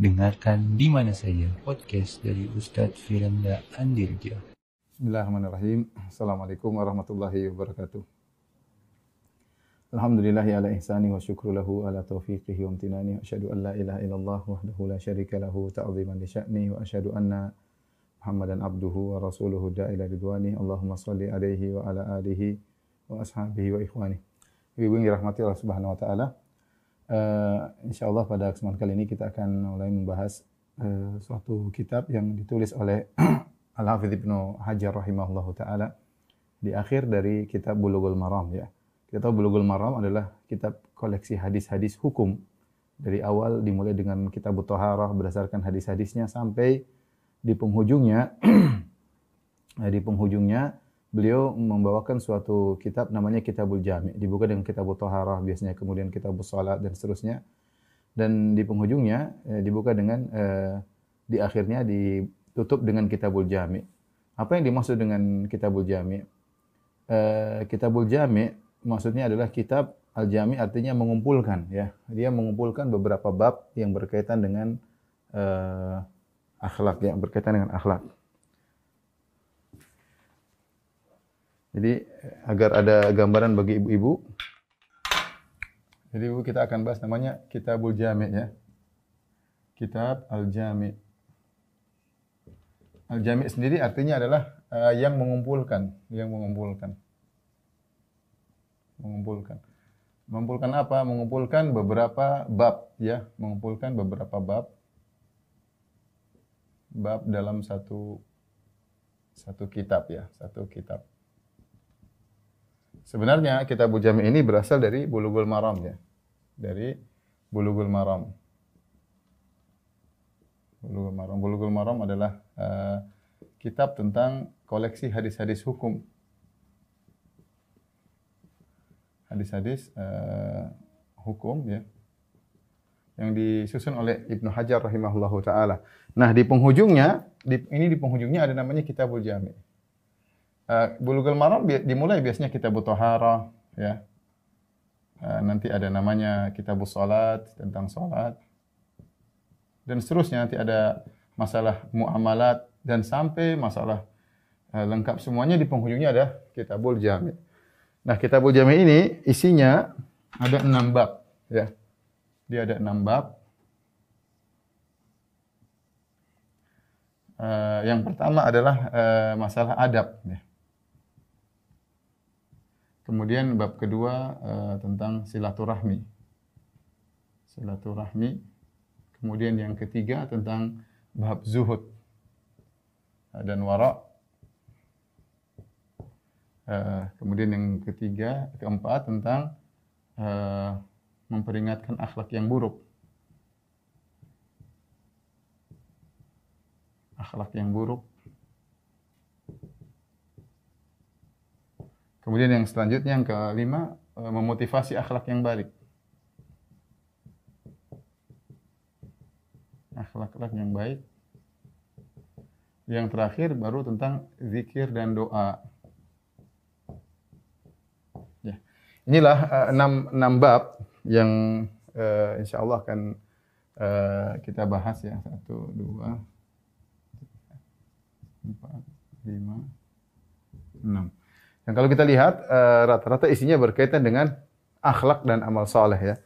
Dengarkan di mana saja podcast dari Ustadz Firanda Andirja. Bismillahirrahmanirrahim. Assalamualaikum warahmatullahi wabarakatuh. Alhamdulillahi ala ihsani wa syukru lahu ala taufiqihi wa amtinani. Wa asyhadu an la ilaha illallah wahdahu la syarika lahu ta'ziman li sya'ni wa asyhadu anna Muhammadan abduhu wa rasuluhu da'ila ridwani. Allahumma salli alaihi wa ala alihi wa ashabihi wa ikhwani. Ibu yang dirahmati Allah Subhanahu wa taala. Uh, insyaallah pada kesempatan kali ini kita akan mulai membahas uh, suatu kitab yang ditulis oleh Al-Hafidh Ibnu Hajar rahimahullah taala di akhir dari kitab Bulughul Maram ya. Kita tahu Bulughul Maram adalah kitab koleksi hadis-hadis hukum. Dari awal dimulai dengan kitab Thaharah berdasarkan hadis-hadisnya sampai di penghujungnya di penghujungnya beliau membawakan suatu kitab namanya Kitabul Jami. Dibuka dengan Kitab Thaharah biasanya, kemudian Kitab Salat dan seterusnya. Dan di penghujungnya eh, dibuka dengan eh, di akhirnya ditutup dengan Kitabul Jami. Apa yang dimaksud dengan Kitabul Jami? Eh, Kitabul Jami maksudnya adalah kitab Al-Jami artinya mengumpulkan ya. Dia mengumpulkan beberapa bab yang berkaitan dengan eh, akhlak ya, berkaitan dengan akhlak. Jadi agar ada gambaran bagi ibu-ibu. Jadi ibu kita akan bahas namanya Kitabul Jami ya. Kitab Al-Jami. Al-Jami sendiri artinya adalah uh, yang mengumpulkan, yang mengumpulkan. Mengumpulkan. Mengumpulkan apa? Mengumpulkan beberapa bab ya, mengumpulkan beberapa bab bab dalam satu satu kitab ya, satu kitab. Sebenarnya kitab Jami ini berasal dari Bulughul Maram ya. Dari Bulughul Maram. Bulughul Maram. Bulughul Maram adalah uh, kitab tentang koleksi hadis-hadis hukum. Hadis-hadis uh, hukum ya. Yang disusun oleh Ibnu Hajar rahimahullahu taala. Nah, di penghujungnya, di, ini di penghujungnya ada namanya Kitabul Jami. Uh, Bulughul Maram dimulai biasanya kitab Tohara, ya. Uh, nanti ada namanya kitab Salat tentang salat. Dan seterusnya nanti ada masalah muamalat dan sampai masalah uh, lengkap semuanya di penghujungnya ada Kitabul Jami. Nah, Kitabul Jami ini isinya ada enam bab, ya. Dia ada enam bab. Uh, yang pertama adalah uh, masalah adab, ya. Kemudian bab kedua uh, tentang silaturahmi. Silaturahmi. Kemudian yang ketiga tentang bab zuhud uh, dan wara. Uh, kemudian yang ketiga, keempat tentang uh, memperingatkan akhlak yang buruk. Akhlak yang buruk Kemudian yang selanjutnya yang kelima e, memotivasi akhlak yang baik. Akhlak-akhlak yang baik. Yang terakhir baru tentang zikir dan doa. Ya. Inilah uh, enam, enam bab yang uh, insya Allah akan uh, kita bahas ya. Satu, dua, empat, lima, enam. Dan kalau kita lihat eh, rata-rata uh, isinya berkaitan dengan akhlak dan amal soleh ya.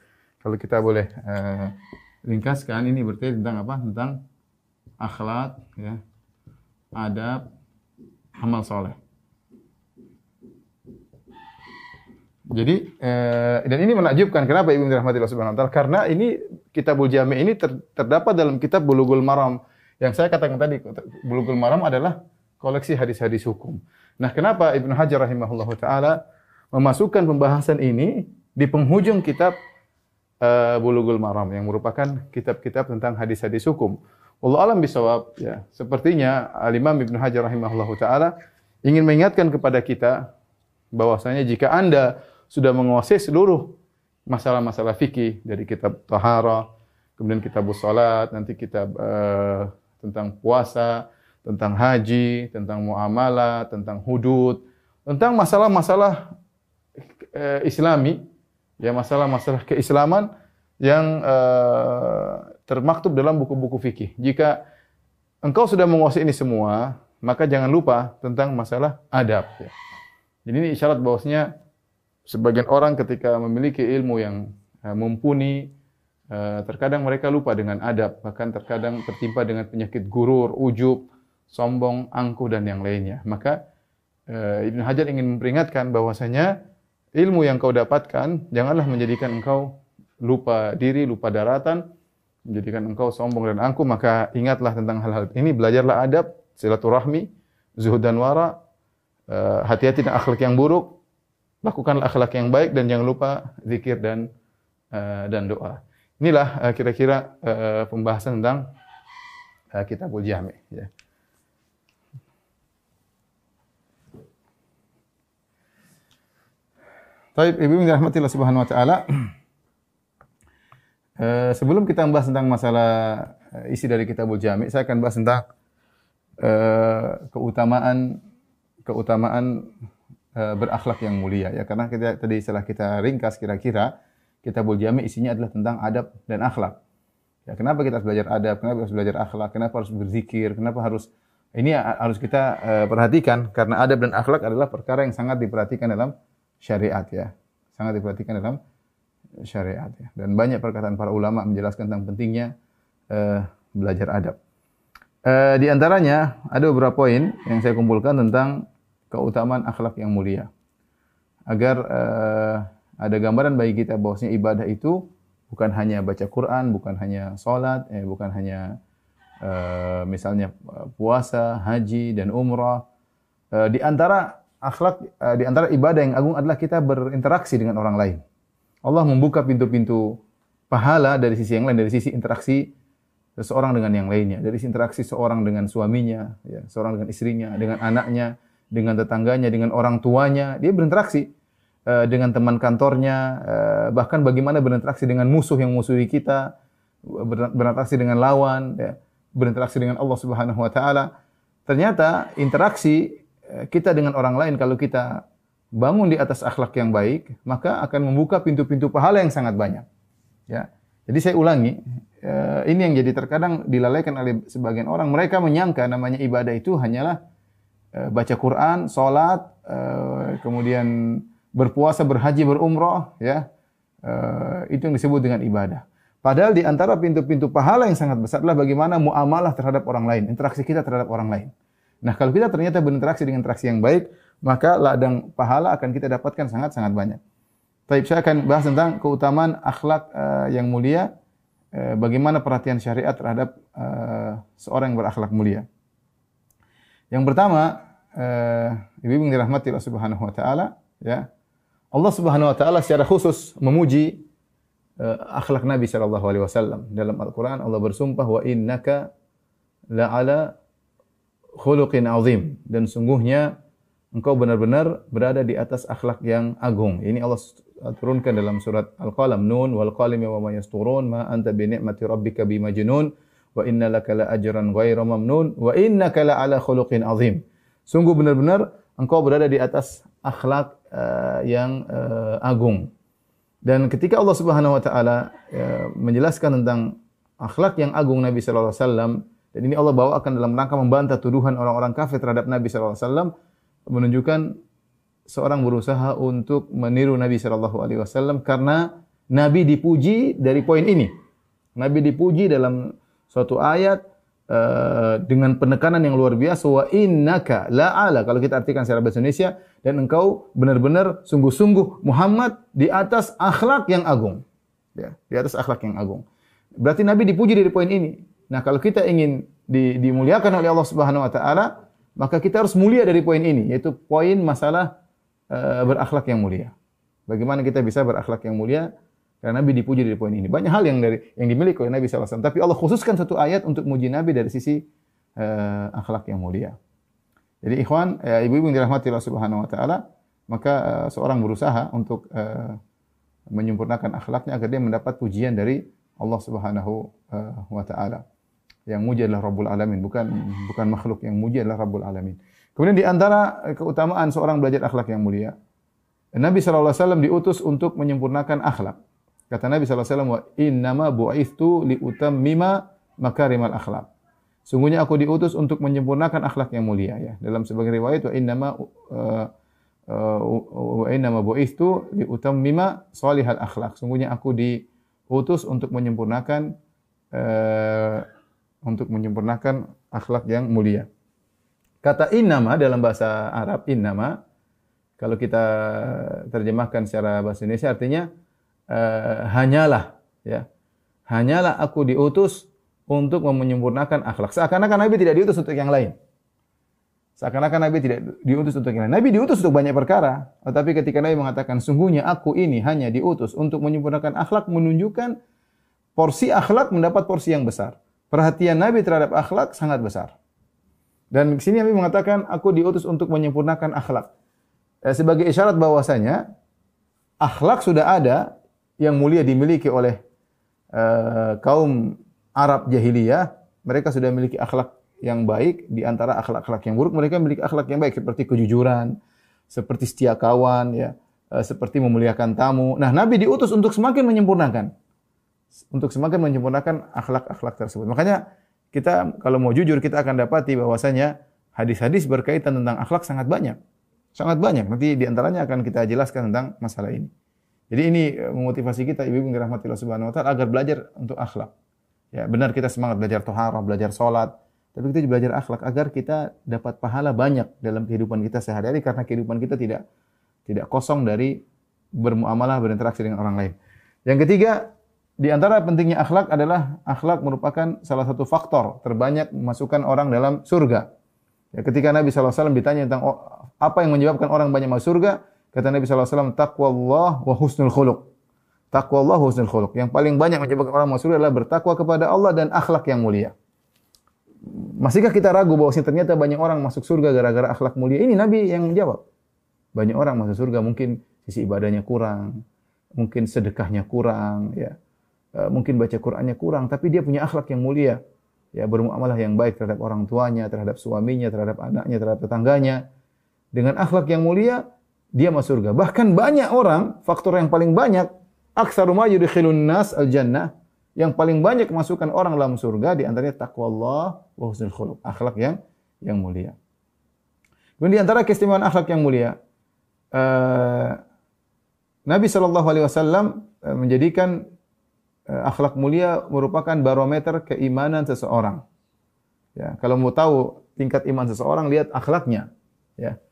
Kalau kita boleh uh, ringkaskan ini berkaitan tentang apa? Tentang akhlak ya, adab, amal soleh. Jadi eh, dan ini menakjubkan kenapa Ibu dirahmati Subhanahu wa taala? Karena ini Kitabul Jami ini ter, terdapat dalam kitab Bulughul Maram. Yang saya katakan tadi Bulughul Maram adalah koleksi hadis-hadis hukum. Nah, kenapa Ibnu Hajar rahimahullah taala memasukkan pembahasan ini di penghujung kitab uh, Bulughul Maram yang merupakan kitab-kitab tentang hadis-hadis hukum. Allah alam bisawab ya. Sepertinya Al-Imam Ibnu Hajar rahimahullah taala ingin mengingatkan kepada kita bahwasanya jika Anda sudah menguasai seluruh masalah-masalah fikih dari kitab tahara, kemudian kitab salat, nanti kitab uh, tentang puasa, tentang haji, tentang muamalah, tentang hudud, tentang masalah-masalah eh, islami, ya masalah-masalah keislaman yang eh, termaktub dalam buku-buku fikih. Jika engkau sudah menguasai ini semua, maka jangan lupa tentang masalah adab. Ya. Jadi ini isyarat bahwasanya sebagian orang ketika memiliki ilmu yang uh, mumpuni, terkadang mereka lupa dengan adab, bahkan terkadang tertimpa dengan penyakit gurur, ujub, sombong, angkuh dan yang lainnya. Maka uh, Ibn Hajar ingin memperingatkan bahwasanya ilmu yang kau dapatkan janganlah menjadikan engkau lupa diri, lupa daratan, menjadikan engkau sombong dan angkuh, maka ingatlah tentang hal-hal ini, belajarlah adab, silaturahmi, zuhud dan wara, eh, hati-hati dengan akhlak yang buruk, lakukanlah akhlak yang baik dan jangan lupa zikir dan uh, dan doa. Inilah kira-kira pembahasan tentang Kitabul Jami ya. Baik, Ibu yang dirahmati Subhanahu wa taala. sebelum kita membahas tentang masalah isi dari Kitabul Jami, saya akan bahas tentang uh, keutamaan keutamaan berakhlak yang mulia ya karena kita tadi setelah kita ringkas kira-kira Kitabul Jami isinya adalah tentang adab dan akhlak. Ya, kenapa kita harus belajar adab? Kenapa harus belajar akhlak? Kenapa harus berzikir? Kenapa harus ini harus kita perhatikan karena adab dan akhlak adalah perkara yang sangat diperhatikan dalam syariat ya. Sangat diperhatikan dalam syariat ya. Dan banyak perkataan para ulama menjelaskan tentang pentingnya uh, belajar adab. Uh, di antaranya ada beberapa poin yang saya kumpulkan tentang keutamaan akhlak yang mulia. Agar uh, ada gambaran bagi kita bahwasanya ibadah itu bukan hanya baca Quran, bukan hanya salat, eh, bukan hanya uh, misalnya puasa, haji dan umrah. Uh, di antara akhlak uh, di antara ibadah yang agung adalah kita berinteraksi dengan orang lain. Allah membuka pintu-pintu pahala dari sisi yang lain, dari sisi interaksi seseorang dengan yang lainnya. Dari interaksi seorang dengan suaminya, ya, seorang dengan istrinya, dengan anaknya, dengan tetangganya, dengan orang tuanya, dia berinteraksi uh, dengan teman kantornya, uh, bahkan bagaimana berinteraksi dengan musuh yang musuhi kita, berinteraksi dengan lawan, ya, berinteraksi dengan Allah Subhanahu wa taala. Ternyata interaksi kita dengan orang lain kalau kita bangun di atas akhlak yang baik, maka akan membuka pintu-pintu pahala yang sangat banyak. Ya. Jadi saya ulangi, uh, ini yang jadi terkadang dilalaikan oleh sebagian orang. Mereka menyangka namanya ibadah itu hanyalah uh, baca Quran, uh, kemudian berpuasa, berhaji, berumrah, ya. Itu yang disebut dengan ibadah. Padahal di antara pintu-pintu pahala yang sangat besar adalah bagaimana muamalah terhadap orang lain, interaksi kita terhadap orang lain. Nah, kalau kita ternyata berinteraksi dengan interaksi yang baik, maka ladang pahala akan kita dapatkan sangat-sangat banyak. Baik, saya akan bahas tentang keutamaan akhlak uh, yang mulia Eh, bagaimana perhatian syariat terhadap uh, seorang yang berakhlak mulia. Yang pertama, uh, ibu yang dirahmati Allah Subhanahu wa taala, ya. Allah Subhanahu wa taala secara khusus memuji uh, akhlak Nabi sallallahu alaihi wasallam. Dalam Al-Qur'an Allah bersumpah wa innaka la'ala khuluqin azim dan sungguhnya engkau benar-benar berada di atas akhlak yang agung. Ini Allah turunkan dalam surat Al-Qalam Nun wal qalami wa ma ma anta bi ni'mati rabbika bi majnun wa inna laka la ajran ghairu mamnun wa innaka la ala khuluqin azim. Sungguh benar-benar engkau berada di atas akhlak uh, yang uh, agung. Dan ketika Allah Subhanahu wa taala uh, menjelaskan tentang akhlak yang agung Nabi sallallahu alaihi wasallam dan ini Allah bawakan dalam rangka membantah tuduhan orang-orang kafir terhadap Nabi wasallam menunjukkan seorang berusaha untuk meniru Nabi Wasallam karena Nabi dipuji dari poin ini. Nabi dipuji dalam suatu ayat uh, dengan penekanan yang luar biasa wa innaka la'ala kalau kita artikan secara bahasa Indonesia dan engkau benar-benar sungguh-sungguh Muhammad di atas akhlak yang agung. Ya, di atas akhlak yang agung. Berarti Nabi dipuji dari poin ini. Nah, kalau kita ingin di, dimuliakan oleh Allah Subhanahu wa taala, maka kita harus mulia dari poin ini, yaitu poin masalah uh, berakhlak yang mulia. Bagaimana kita bisa berakhlak yang mulia? Karena Nabi dipuji dari poin ini. Banyak hal yang dari yang dimiliki oleh Nabi SAW. Tapi Allah khususkan satu ayat untuk muji Nabi dari sisi uh, akhlak yang mulia. Jadi ikhwan, ya, ibu-ibu yang dirahmati Allah Subhanahu wa taala, maka uh, seorang berusaha untuk uh, menyempurnakan akhlaknya agar dia mendapat pujian dari Allah Subhanahu wa taala yang muji adalah Rabbul Alamin, bukan bukan makhluk yang muji adalah Rabbul Alamin. Kemudian di antara keutamaan seorang belajar akhlak yang mulia, Nabi SAW diutus untuk menyempurnakan akhlak. Kata Nabi SAW, wa innama bu'ithtu li utammima makarimal akhlak. Sungguhnya aku diutus untuk menyempurnakan akhlak yang mulia ya. Dalam sebagian riwayat wa innama uh, uh, wa innama bu'ithtu li utammima salihal akhlak. Sungguhnya aku diutus untuk menyempurnakan untuk menyempurnakan akhlak yang mulia. Kata innama dalam bahasa Arab innama kalau kita terjemahkan secara bahasa Indonesia artinya uh, hanyalah ya. Hanyalah aku diutus untuk menyempurnakan akhlak. Seakan-akan Nabi tidak diutus untuk yang lain. Seakan-akan Nabi tidak diutus untuk yang lain. Nabi diutus untuk banyak perkara. Tetapi ketika Nabi mengatakan, sungguhnya aku ini hanya diutus untuk menyempurnakan akhlak, menunjukkan porsi akhlak mendapat porsi yang besar. Perhatian Nabi terhadap akhlak sangat besar. Dan di sini Nabi mengatakan, aku diutus untuk menyempurnakan akhlak. Eh, sebagai isyarat bahwasanya akhlak sudah ada yang mulia dimiliki oleh uh, kaum Arab jahiliyah, mereka sudah memiliki akhlak yang baik di antara akhlak-akhlak yang buruk mereka memiliki akhlak yang baik seperti kejujuran, seperti setia kawan ya, uh, seperti memuliakan tamu. Nah, Nabi diutus untuk semakin menyempurnakan untuk semakin menyempurnakan akhlak-akhlak tersebut. Makanya kita kalau mau jujur kita akan dapati bahwasanya hadis-hadis berkaitan tentang akhlak sangat banyak. Sangat banyak. Nanti di antaranya akan kita jelaskan tentang masalah ini. Jadi ini eh, memotivasi kita ibu-ibu yang dirahmati Allah Subhanahu wa taala agar belajar untuk akhlak. Ya, benar kita semangat belajar toharah, belajar sholat, tapi kita juga belajar akhlak agar kita dapat pahala banyak dalam kehidupan kita sehari-hari karena kehidupan kita tidak tidak kosong dari bermuamalah, berinteraksi dengan orang lain. Yang ketiga, di antara pentingnya akhlak adalah akhlak merupakan salah satu faktor terbanyak memasukkan orang dalam surga. Ya, ketika Nabi SAW ditanya tentang oh, apa yang menyebabkan orang banyak masuk surga, kata Nabi SAW, taqwa Allah wa husnul khuluq. Taqwa Allah wa husnul khuluq. Yang paling banyak menyebabkan orang masuk surga adalah bertakwa kepada Allah dan akhlak yang mulia. Masihkah kita ragu bahwa ternyata banyak orang masuk surga gara-gara akhlak mulia? Ini Nabi yang menjawab. Banyak orang masuk surga mungkin sisi ibadahnya kurang, mungkin sedekahnya kurang, ya mungkin baca Qur'annya kurang, tapi dia punya akhlak yang mulia. Ya, bermuamalah yang baik terhadap orang tuanya, terhadap suaminya, terhadap anaknya, terhadap tetangganya. Dengan akhlak yang mulia, dia masuk surga. Bahkan banyak orang, faktor yang paling banyak, aktsaru ma yudkhilun nas al-jannah, yang paling banyak masukkan orang dalam surga di antaranya takwa Allah wa husnul khuluq, akhlak yang yang mulia. Kemudian di antara keistimewaan akhlak yang mulia, uh, Nabi wasallam uh, menjadikan Eh, akhlak mulia merupakan barometer keimanan seseorang. Ya, kalau mau tahu tingkat iman seseorang, lihat akhlaknya. Ya,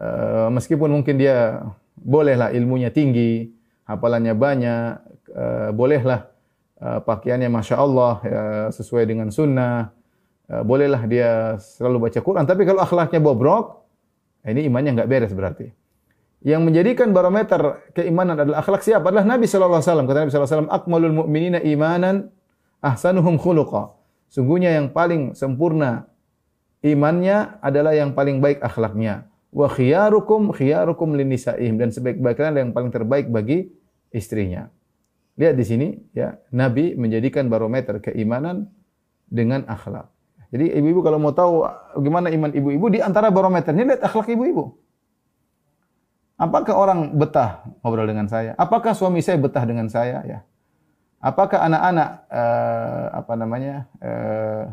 e, meskipun mungkin dia bolehlah ilmunya tinggi, hafalannya banyak, e, bolehlah e, pakaiannya masya Allah ya, sesuai dengan sunnah, e, bolehlah dia selalu baca Quran. Tapi kalau akhlaknya bobrok, ini imannya nggak beres berarti yang menjadikan barometer keimanan adalah akhlak siapa? Adalah Nabi sallallahu alaihi wasallam. Kata Nabi sallallahu alaihi wasallam, "Akmalul mu'minina imanan ahsanuhum khuluqa." Sungguhnya yang paling sempurna imannya adalah yang paling baik akhlaknya. Wa khiyarukum khiyarukum linisaihim dan sebaik-baiknya yang paling terbaik bagi istrinya. Lihat di sini ya, Nabi menjadikan barometer keimanan dengan akhlak. Jadi ibu-ibu kalau mau tahu bagaimana iman ibu-ibu di antara barometernya lihat akhlak ibu-ibu. Apakah orang betah ngobrol dengan saya? Apakah suami saya betah dengan saya? Ya. Apakah anak-anak uh, apa namanya uh,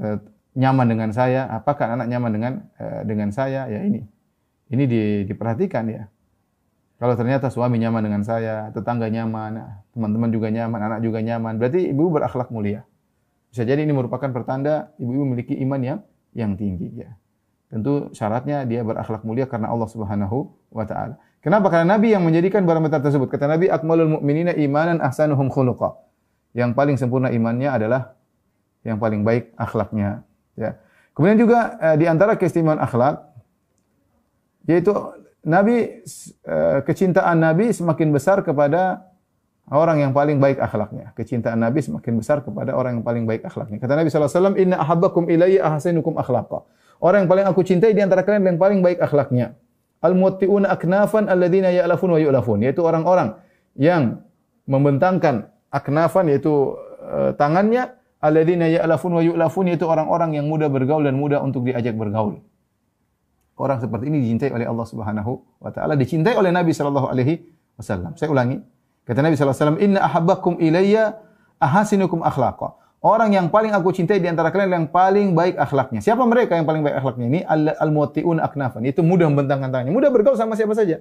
uh, nyaman dengan saya? Apakah anak nyaman dengan uh, dengan saya? Ya ini, ini di, diperhatikan ya. Kalau ternyata suami nyaman dengan saya, tetangga nyaman, teman-teman juga nyaman, anak juga nyaman, berarti ibu berakhlak mulia. Bisa jadi ini merupakan pertanda ibu-ibu memiliki iman yang yang tinggi ya. Tentu syaratnya dia berakhlak mulia karena Allah Subhanahu wa taala. Kenapa? Karena Nabi yang menjadikan barometer tersebut. Kata Nabi, akmalul mu'minina imanan ahsanuhum khuluqa. Yang paling sempurna imannya adalah yang paling baik akhlaknya. Ya. Kemudian juga eh, di antara keistimewaan akhlak yaitu Nabi eh, kecintaan Nabi semakin besar kepada orang yang paling baik akhlaknya. Kecintaan Nabi semakin besar kepada orang yang paling baik akhlaknya. Kata Nabi sallallahu alaihi wasallam, "Inna ahabbakum ilayya ahsanukum akhlaqa." Orang yang paling aku cintai di antara kalian yang paling baik akhlaknya. Al-muwatti'una aknafan alladzina ya'lafun wa yu'lafun. Yaitu orang-orang yang membentangkan aknafan yaitu uh, tangannya alladzina ya'lafun wa yu'lafun yaitu orang-orang yang mudah bergaul dan mudah untuk diajak bergaul. Orang seperti ini dicintai oleh Allah Subhanahu wa taala, dicintai oleh Nabi sallallahu alaihi wasallam. Saya ulangi. Kata Nabi SAW, Inna ahabbakum ilayya ahasinukum akhlaqa. Orang yang paling aku cintai di antara kalian yang paling baik akhlaknya. Siapa mereka yang paling baik akhlaknya? Ini al-muwatti'un aknafan. Itu mudah membentangkan tangannya. Mudah bergaul sama siapa saja.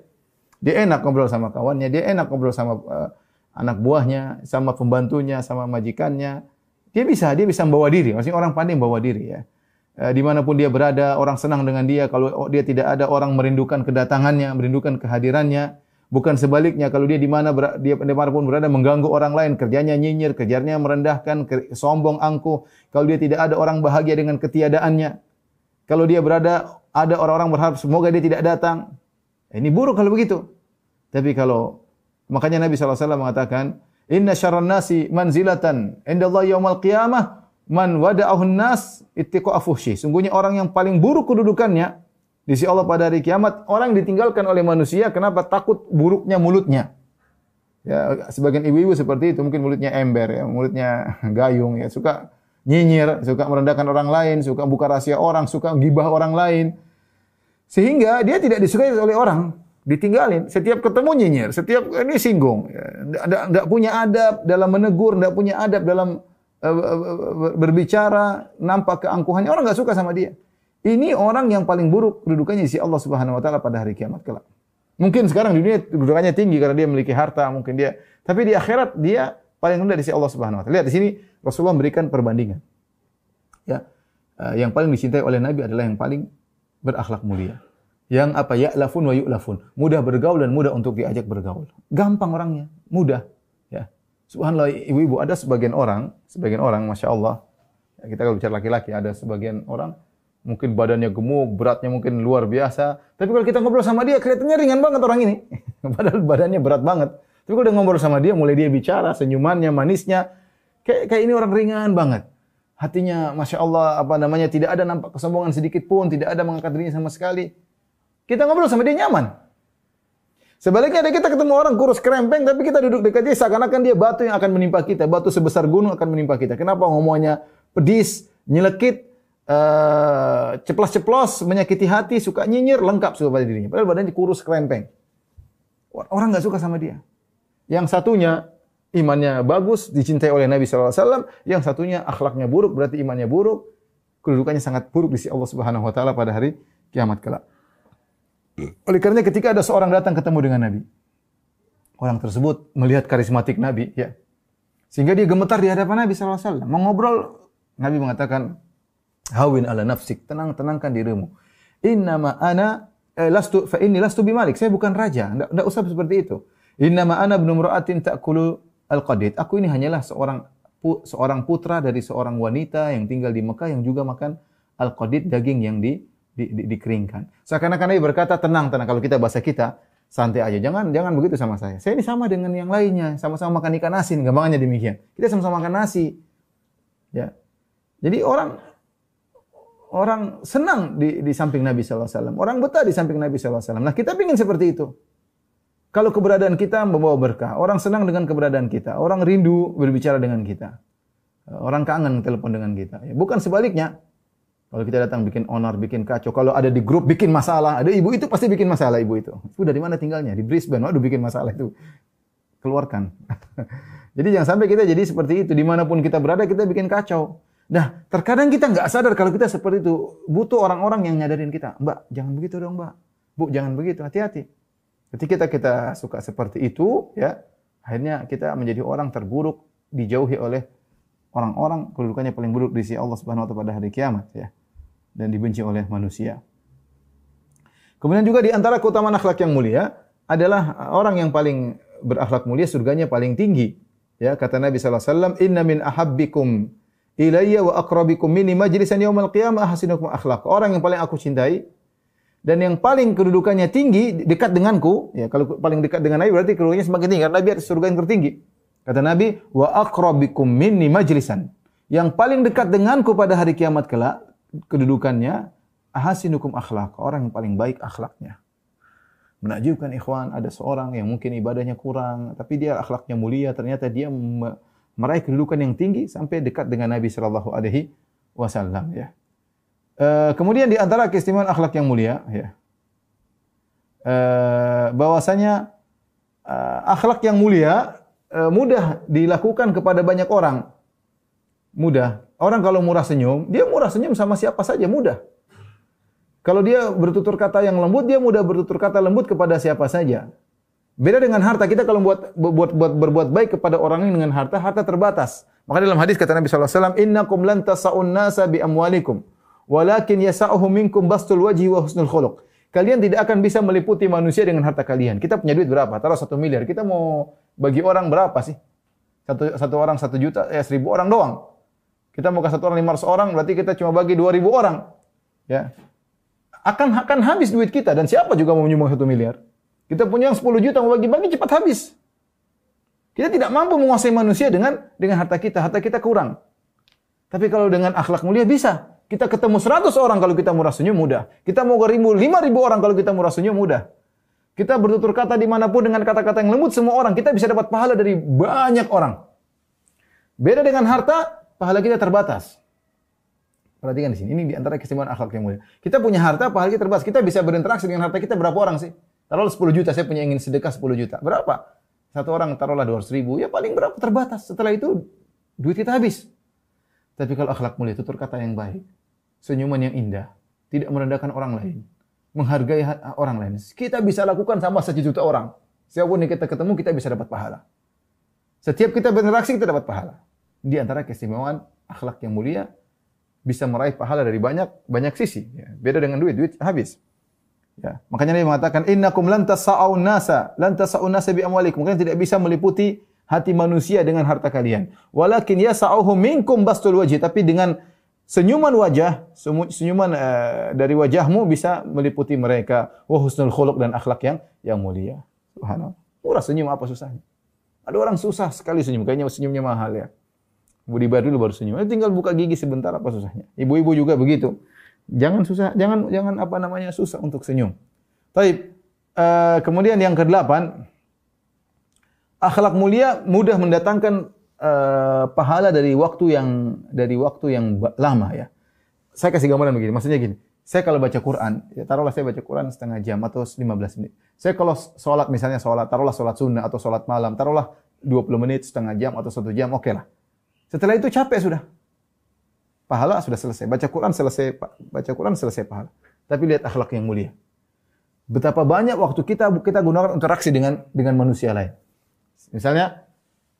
Dia enak ngobrol sama kawannya, dia enak ngobrol sama uh, anak buahnya, sama pembantunya, sama majikannya. Dia bisa, dia bisa membawa diri. Maksudnya orang pandai membawa diri ya. Uh, di mana pun dia berada, orang senang dengan dia. Kalau dia tidak ada, orang merindukan kedatangannya, merindukan kehadirannya. Bukan sebaliknya kalau dia di mana dia di mana pun berada mengganggu orang lain, kerjanya nyinyir, kerjanya merendahkan, sombong, angkuh. Kalau dia tidak ada orang bahagia dengan ketiadaannya. Kalau dia berada ada orang-orang berharap semoga dia tidak datang. Ini buruk kalau begitu. Tapi kalau makanya Nabi SAW mengatakan, Inna syarran nasi manzilatan inda Allah yaumal qiyamah man wada'ahun nas ittiqa afuhshi. Sungguhnya orang yang paling buruk kedudukannya di sisi Allah pada hari kiamat, orang ditinggalkan oleh manusia kenapa takut buruknya mulutnya. Ya, sebagian ibu-ibu seperti itu, mungkin mulutnya ember ya, mulutnya gayung ya, suka nyinyir, suka merendahkan orang lain, suka buka rahasia orang, suka gibah orang lain. Sehingga dia tidak disukai oleh orang, ditinggalin. Setiap ketemu nyinyir, setiap ini singgung. Tidak ya, punya adab dalam menegur, tidak punya adab dalam uh, berbicara, nampak keangkuhannya. Orang nggak suka sama dia. Ini orang yang paling buruk kedudukannya di sisi Allah Subhanahu wa taala pada hari kiamat kelak. Mungkin sekarang di dunia kedudukannya tinggi karena dia memiliki harta, mungkin dia, tapi di akhirat dia paling rendah di sisi Allah Subhanahu wa taala. Lihat di sini Rasulullah memberikan perbandingan. Ya. Uh, yang paling dicintai oleh Nabi adalah yang paling berakhlak mulia. Yang apa? Ya lafun wa yu'lafun. Mudah bergaul dan mudah untuk diajak bergaul. Gampang orangnya, mudah. Ya. Subhanallah ibu-ibu ada sebagian orang, sebagian orang Masya Allah, ya, kita kalau bicara laki-laki ada sebagian orang mungkin badannya gemuk, beratnya mungkin luar biasa. Tapi kalau kita ngobrol sama dia, kelihatannya ringan banget orang ini. Padahal badannya berat banget. Tapi kalau udah ngobrol sama dia, mulai dia bicara, senyumannya, manisnya, kayak, kayak ini orang ringan banget. Hatinya, Masya Allah, apa namanya, tidak ada nampak kesombongan sedikit pun, tidak ada mengangkat dirinya sama sekali. Kita ngobrol sama dia nyaman. Sebaliknya ada kita ketemu orang kurus kerempeng, tapi kita duduk dekat dia, seakan-akan dia batu yang akan menimpa kita. Batu sebesar gunung akan menimpa kita. Kenapa ngomongnya pedis, nyelekit, uh, ceplos-ceplos, menyakiti hati, suka nyinyir, lengkap suka pada dirinya. Padahal badannya kurus, kerempeng. Orang nggak suka sama dia. Yang satunya imannya bagus, dicintai oleh Nabi SAW. Yang satunya akhlaknya buruk, berarti imannya buruk. Kedudukannya sangat buruk di sisi Allah Subhanahu Wa Taala pada hari kiamat kelak. Oleh karena ketika ada seorang datang ketemu dengan Nabi, orang tersebut melihat karismatik Nabi, ya, sehingga dia gemetar di hadapan Nabi SAW. Mengobrol, Nabi mengatakan, Hawin ala nafsik, tenang tenangkan dirimu. Innama ana eh, lastu fa inni lastu bimalik. Saya bukan raja, enggak, usah seperti itu. Innama ana ibnu mra'atin ta'kulu al-qadid. Aku ini hanyalah seorang seorang putra dari seorang wanita yang tinggal di Mekah yang juga makan al-qadid daging yang di, di, di, dikeringkan. Seakan-akan Nabi berkata, tenang, tenang. Kalau kita bahasa kita, santai aja. Jangan jangan begitu sama saya. Saya ini sama dengan yang lainnya, sama-sama makan ikan asin, gampangannya demikian. Kita sama-sama makan nasi. Ya. Jadi orang orang senang di, di samping Nabi SAW. Orang betah di samping Nabi SAW. Nah kita ingin seperti itu. Kalau keberadaan kita membawa berkah, orang senang dengan keberadaan kita, orang rindu berbicara dengan kita, orang kangen telepon dengan kita. Ya, bukan sebaliknya. Kalau kita datang bikin honor, bikin kacau, kalau ada di grup bikin masalah, ada ibu itu pasti bikin masalah ibu itu. Itu dari mana tinggalnya? Di Brisbane, waduh bikin masalah itu. Keluarkan. jadi jangan sampai kita jadi seperti itu. Di mana pun kita berada, kita bikin kacau. Nah, terkadang kita nggak sadar kalau kita seperti itu. Butuh orang-orang yang nyadarin kita. Mbak, jangan begitu dong, Mbak. Bu, jangan begitu. Hati-hati. Ketika kita, kita suka seperti itu, ya, akhirnya kita menjadi orang terburuk, dijauhi oleh orang-orang kedudukannya paling buruk di sisi Allah Subhanahu wa taala pada hari kiamat, ya. Dan dibenci oleh manusia. Kemudian juga di antara keutamaan akhlak yang mulia adalah orang yang paling berakhlak mulia surganya paling tinggi. Ya, kata Nabi sallallahu alaihi wasallam, "Inna min ahabbikum ilayya wa aqrabikum minni majlisan yaumal qiyamah ahsinukum akhlaq. Orang yang paling aku cintai dan yang paling kedudukannya tinggi dekat denganku, ya kalau paling dekat dengan Nabi berarti kedudukannya semakin tinggi karena Nabi surga yang tertinggi. Kata Nabi, wa aqrabikum minni majlisan. Yang paling dekat denganku pada hari kiamat kelak kedudukannya ahsinukum akhlaq, orang yang paling baik akhlaknya. Menakjubkan ikhwan, ada seorang yang mungkin ibadahnya kurang, tapi dia akhlaknya mulia, ternyata dia meraih kedudukan yang tinggi sampai dekat dengan Nabi Shallallahu Alaihi Wasallam. Ya. E, kemudian di antara keistimewaan akhlak yang mulia, ya, e, bahwasanya e, akhlak yang mulia eh, mudah dilakukan kepada banyak orang. Mudah. Orang kalau murah senyum, dia murah senyum sama siapa saja mudah. Kalau dia bertutur kata yang lembut, dia mudah bertutur kata lembut kepada siapa saja. Beda dengan harta. Kita kalau buat, buat, buat berbuat baik kepada orang yang dengan harta, harta terbatas. Maka dalam hadis kata Nabi SAW, Innakum lan tasa'un nasa bi amwalikum, walakin yasa'uhu minkum bastul wajhi wa husnul khuluq. Kalian tidak akan bisa meliputi manusia dengan harta kalian. Kita punya duit berapa? Taruh satu miliar. Kita mau bagi orang berapa sih? Satu, satu orang satu juta, ya seribu orang doang. Kita mau ke satu orang lima ratus orang, berarti kita cuma bagi dua ribu orang. Ya, akan akan habis duit kita dan siapa juga mau menyumbang satu miliar? Kita punya yang 10 juta mau bagi-bagi cepat habis. Kita tidak mampu menguasai manusia dengan dengan harta kita. Harta kita kurang. Tapi kalau dengan akhlak mulia bisa. Kita ketemu 100 orang kalau kita murah senyum mudah. Kita mau ke ribu, 5000 orang kalau kita murah senyum mudah. Kita bertutur kata di mana pun dengan kata-kata yang lembut semua orang. Kita bisa dapat pahala dari banyak orang. Beda dengan harta, pahala kita terbatas. Perhatikan di sini. Ini di antara keistimewaan akhlak yang mulia. Kita punya harta, pahala kita terbatas. Kita bisa berinteraksi dengan harta kita berapa orang sih? Taruhlah 10 juta, saya punya ingin sedekah 10 juta. Berapa? Satu orang taruhlah 200 ribu, ya paling berapa terbatas. Setelah itu, duit kita habis. Tapi kalau akhlak mulia, tutur kata yang baik, senyuman yang indah, tidak merendahkan orang lain, menghargai orang lain. Kita bisa lakukan sama sejuta orang. Siapa pun yang kita ketemu, kita bisa dapat pahala. Setiap kita berinteraksi, kita dapat pahala. Di antara keistimewaan akhlak yang mulia, bisa meraih pahala dari banyak banyak sisi. Ya. Beda dengan duit, duit habis. Ya. Makanya Nabi mengatakan innakum lan tasa'un nasa, lan tasa'un nasa bi amwalikum. Kalian tidak bisa meliputi hati manusia dengan harta kalian. Walakin yasa'uhum minkum bastul wajhi, tapi dengan senyuman wajah, senyuman uh, dari wajahmu bisa meliputi mereka. Wa husnul khuluq dan akhlak yang yang mulia. Subhanallah. Murah senyum apa susahnya? Ada orang susah sekali senyum, kayaknya senyumnya mahal ya. Budi baru dulu baru senyum. Tinggal buka gigi sebentar apa susahnya. Ibu-ibu juga begitu. Jangan susah, jangan jangan apa namanya susah untuk senyum. Taib. Uh, kemudian yang kedelapan, akhlak mulia mudah mendatangkan uh, pahala dari waktu yang dari waktu yang lama ya. Saya kasih gambaran begini, maksudnya gini. Saya kalau baca Quran, ya taruhlah saya baca Quran setengah jam atau 15 menit. Saya kalau sholat misalnya sholat, taruhlah sholat sunnah atau sholat malam, taruhlah 20 menit, setengah jam atau satu jam, oke okay lah. Setelah itu capek sudah pahala sudah selesai. Baca Quran selesai, baca Quran selesai pahala. Tapi lihat akhlak yang mulia. Betapa banyak waktu kita kita gunakan interaksi dengan dengan manusia lain. Misalnya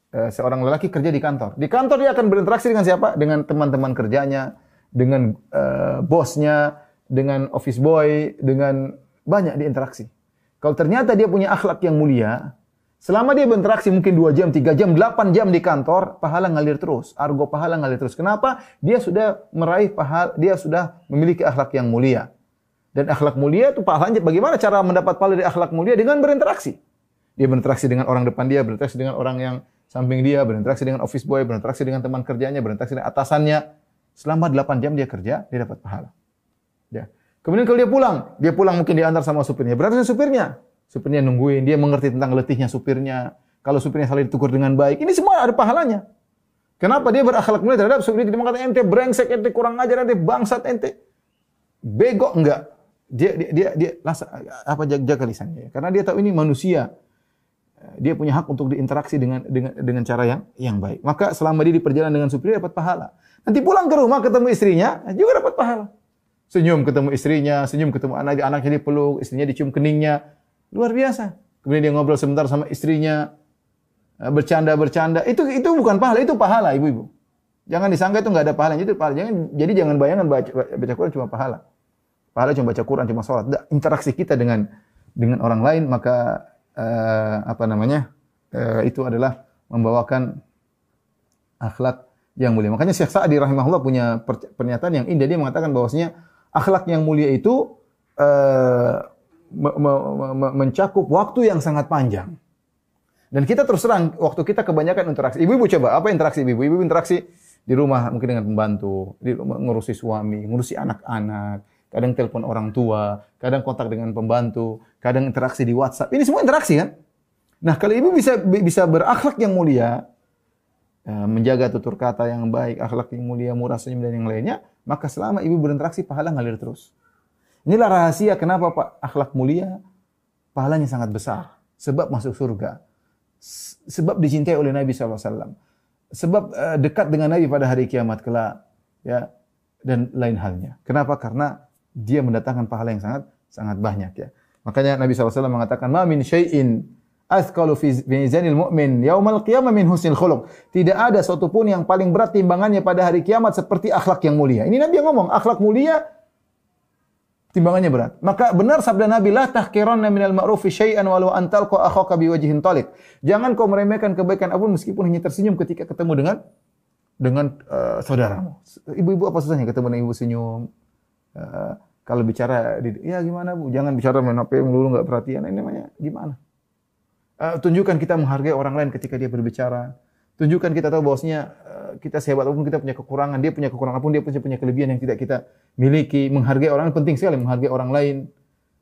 eh, seorang lelaki kerja di kantor. Di kantor dia akan berinteraksi dengan siapa? Dengan teman-teman kerjanya, dengan uh, bosnya, dengan office boy, dengan banyak diinteraksi. Kalau ternyata dia punya akhlak yang mulia, Selama dia berinteraksi mungkin 2 jam, 3 jam, 8 jam di kantor, pahala ngalir terus. Argo pahala ngalir terus. Kenapa? Dia sudah meraih pahala, dia sudah memiliki akhlak yang mulia. Dan akhlak mulia itu pahalanya bagaimana cara mendapat pahala dari akhlak mulia? Dengan berinteraksi. Dia berinteraksi dengan orang depan dia, berinteraksi dengan orang yang samping dia, berinteraksi dengan office boy, berinteraksi dengan teman kerjanya, berinteraksi dengan atasannya. Selama 8 jam dia kerja, dia dapat pahala. Ya. Kemudian kalau dia pulang, dia pulang mungkin diantar sama supirnya. Berarti supirnya supirnya nungguin, dia mengerti tentang letihnya supirnya. Kalau supirnya saling ditukur dengan baik, ini semua ada pahalanya. Kenapa dia berakhlak mulia terhadap supir dia mengatakan ente brengsek, ente kurang ajar, ente bangsat, ente bego enggak. Dia dia dia, dia lasa, apa jaga, jaga lisannya. Karena dia tahu ini manusia. Dia punya hak untuk diinteraksi dengan dengan dengan cara yang yang baik. Maka selama dia di perjalanan dengan supir dia dapat pahala. Nanti pulang ke rumah ketemu istrinya juga dapat pahala. Senyum ketemu istrinya, senyum ketemu anak anaknya dipeluk, istrinya dicium keningnya, Luar biasa. Kemudian dia ngobrol sebentar sama istrinya, eh, bercanda-bercanda. Itu itu bukan pahala, itu pahala, ibu-ibu. Jangan disangka itu nggak ada pahala, itu pahala. Jangan, jadi jangan bayangkan baca, baca Quran cuma pahala. Pahala cuma baca Quran, cuma sholat. Interaksi kita dengan dengan orang lain, maka uh, apa namanya uh, itu adalah membawakan akhlak yang mulia. Makanya Syekh Sa'di rahimahullah punya pernyataan yang indah. Dia mengatakan bahwasanya akhlak yang mulia itu uh, mencakup waktu yang sangat panjang. Dan kita terus terang, waktu kita kebanyakan interaksi. Ibu-ibu coba, apa interaksi ibu? Ibu interaksi di rumah mungkin dengan pembantu, di rumah ngurusi suami, ngurusi anak-anak, kadang telepon orang tua, kadang kontak dengan pembantu, kadang interaksi di WhatsApp. Ini semua interaksi kan? Nah, kalau ibu bisa bisa berakhlak yang mulia, ya, menjaga tutur kata yang baik, akhlak yang mulia, murah senyum dan yang lainnya, maka selama ibu berinteraksi pahala ngalir terus. Inilah rahasia kenapa Pak akhlak mulia pahalanya sangat besar sebab masuk surga. Sebab dicintai oleh Nabi SAW. Sebab eh, dekat dengan Nabi pada hari kiamat kelak. Ya, dan lain halnya. Kenapa? Karena dia mendatangkan pahala yang sangat sangat banyak ya. Makanya Nabi SAW mengatakan, "Ma min syai'in athqalu fi mizanil mu'min yaumal qiyamah min husnil khuluq." Tidak ada suatu pun yang paling berat timbangannya pada hari kiamat seperti akhlak yang mulia. Ini Nabi yang ngomong, akhlak mulia timbangannya berat. Maka benar sabda Nabi, "La tahqiranna minal ma'rufi syai'an walau talqa akhaka biwajhin taliq." Jangan kau meremehkan kebaikan apa pun meskipun hanya tersenyum ketika ketemu dengan dengan uh, saudaramu. Ibu-ibu apa susahnya ketemu dengan ibu senyum? Uh, kalau bicara, ya gimana bu? Jangan bicara main HP melulu nggak perhatian. Ini namanya gimana? Uh, tunjukkan kita menghargai orang lain ketika dia berbicara. Tunjukkan kita tahu bahwasanya uh, kita sehebat apa pun kita punya kekurangan, dia punya kekurangan apa pun dia punya punya kelebihan yang tidak kita miliki. Menghargai orang penting sekali menghargai orang lain.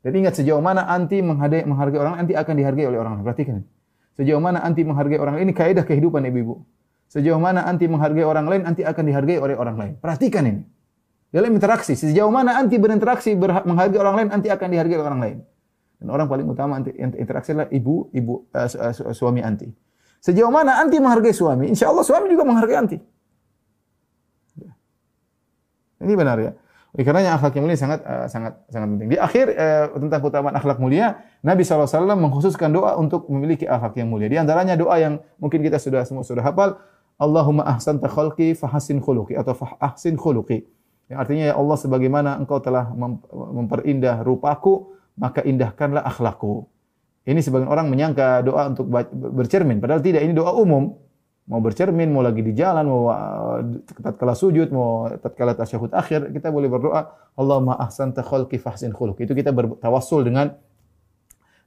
Dan ingat sejauh mana anti menghargai, menghargai orang anti akan dihargai oleh orang lain. Perhatikan. Sejauh mana anti menghargai orang lain ini kaidah kehidupan ibu-ibu. Sejauh mana anti menghargai orang lain, anti akan dihargai oleh orang lain. Perhatikan ini. Dalam interaksi, sejauh mana anti berinteraksi, menghargai orang lain, anti akan dihargai oleh orang lain. Dan orang paling utama anti interaksi adalah ibu, ibu uh, su- su- suami anti. Sejauh mana anti menghargai suami, insya Allah suami juga menghargai anti. Ini benar ya. Oleh karenanya akhlak yang mulia sangat uh, sangat sangat penting. Di akhir uh, tentang keutamaan akhlak mulia, Nabi SAW mengkhususkan doa untuk memiliki akhlak yang mulia. Di antaranya doa yang mungkin kita sudah semua sudah hafal, Allahumma ahsanta khalqi fahasin khuluqi atau fahsin khuluqi. Yang artinya ya Allah sebagaimana engkau telah mem- memperindah rupaku, maka indahkanlah akhlakku. Ini sebagian orang menyangka doa untuk bercermin, padahal tidak. Ini doa umum. Mau bercermin, mau lagi di jalan, mau uh, tatkala sujud, mau tatkala tasyahud akhir, kita boleh berdoa, Allahumma ahsanta khalqi fahsin khuluqi. Itu kita bertawassul dengan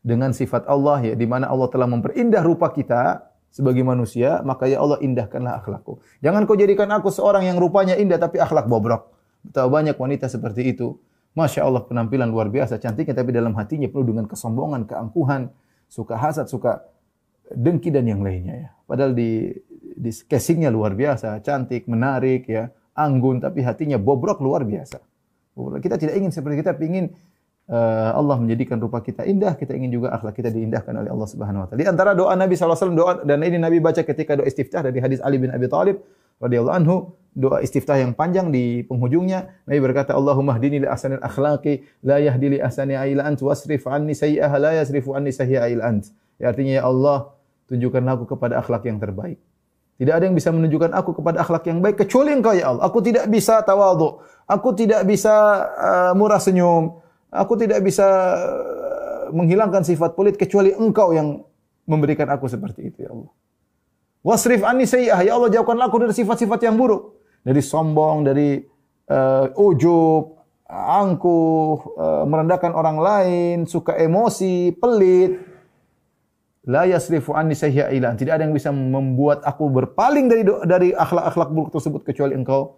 dengan sifat Allah ya, di mana Allah telah memperindah rupa kita sebagai manusia, maka ya Allah indahkanlah akhlakku. Jangan kau jadikan aku seorang yang rupanya indah tapi akhlak bobrok. Betapa banyak wanita seperti itu. Masya Allah penampilan luar biasa cantiknya tapi dalam hatinya penuh dengan kesombongan, keangkuhan, suka hasad, suka dengki dan yang lainnya ya. Padahal di di casingnya luar biasa, cantik, menarik ya, anggun tapi hatinya bobrok luar biasa. Kita tidak ingin seperti kita ingin uh, Allah menjadikan rupa kita indah, kita ingin juga akhlak kita diindahkan oleh Allah Subhanahu wa taala. Di antara doa Nabi SAW doa dan ini Nabi baca ketika doa istiftah dari hadis Ali bin Abi Thalib radhiyallahu anhu, doa istiftah yang panjang di penghujungnya Nabi berkata Allahumma hdini li ahsanil akhlaqi la yahdi li ahsani illa ant wasrif anni sayyi'aha la yasrifu anni sayyi'a illa ant. Ya artinya ya Allah, tunjukkanlah aku kepada akhlak yang terbaik. Tidak ada yang bisa menunjukkan aku kepada akhlak yang baik kecuali Engkau ya Allah. Aku tidak bisa tawadhu. Aku tidak bisa uh, murah senyum. Aku tidak bisa uh, menghilangkan sifat pelit kecuali Engkau yang memberikan aku seperti itu ya Allah. Wasrif anni sayyi'ah. Ya Allah jauhkanlah aku dari sifat-sifat yang buruk. Dari sombong, dari uh, ujub, angkuh, uh, merendahkan orang lain, suka emosi, pelit, La yasrifu anni sayyi'a ila Tidak ada yang bisa membuat aku berpaling dari dari akhlak-akhlak buruk tersebut kecuali Engkau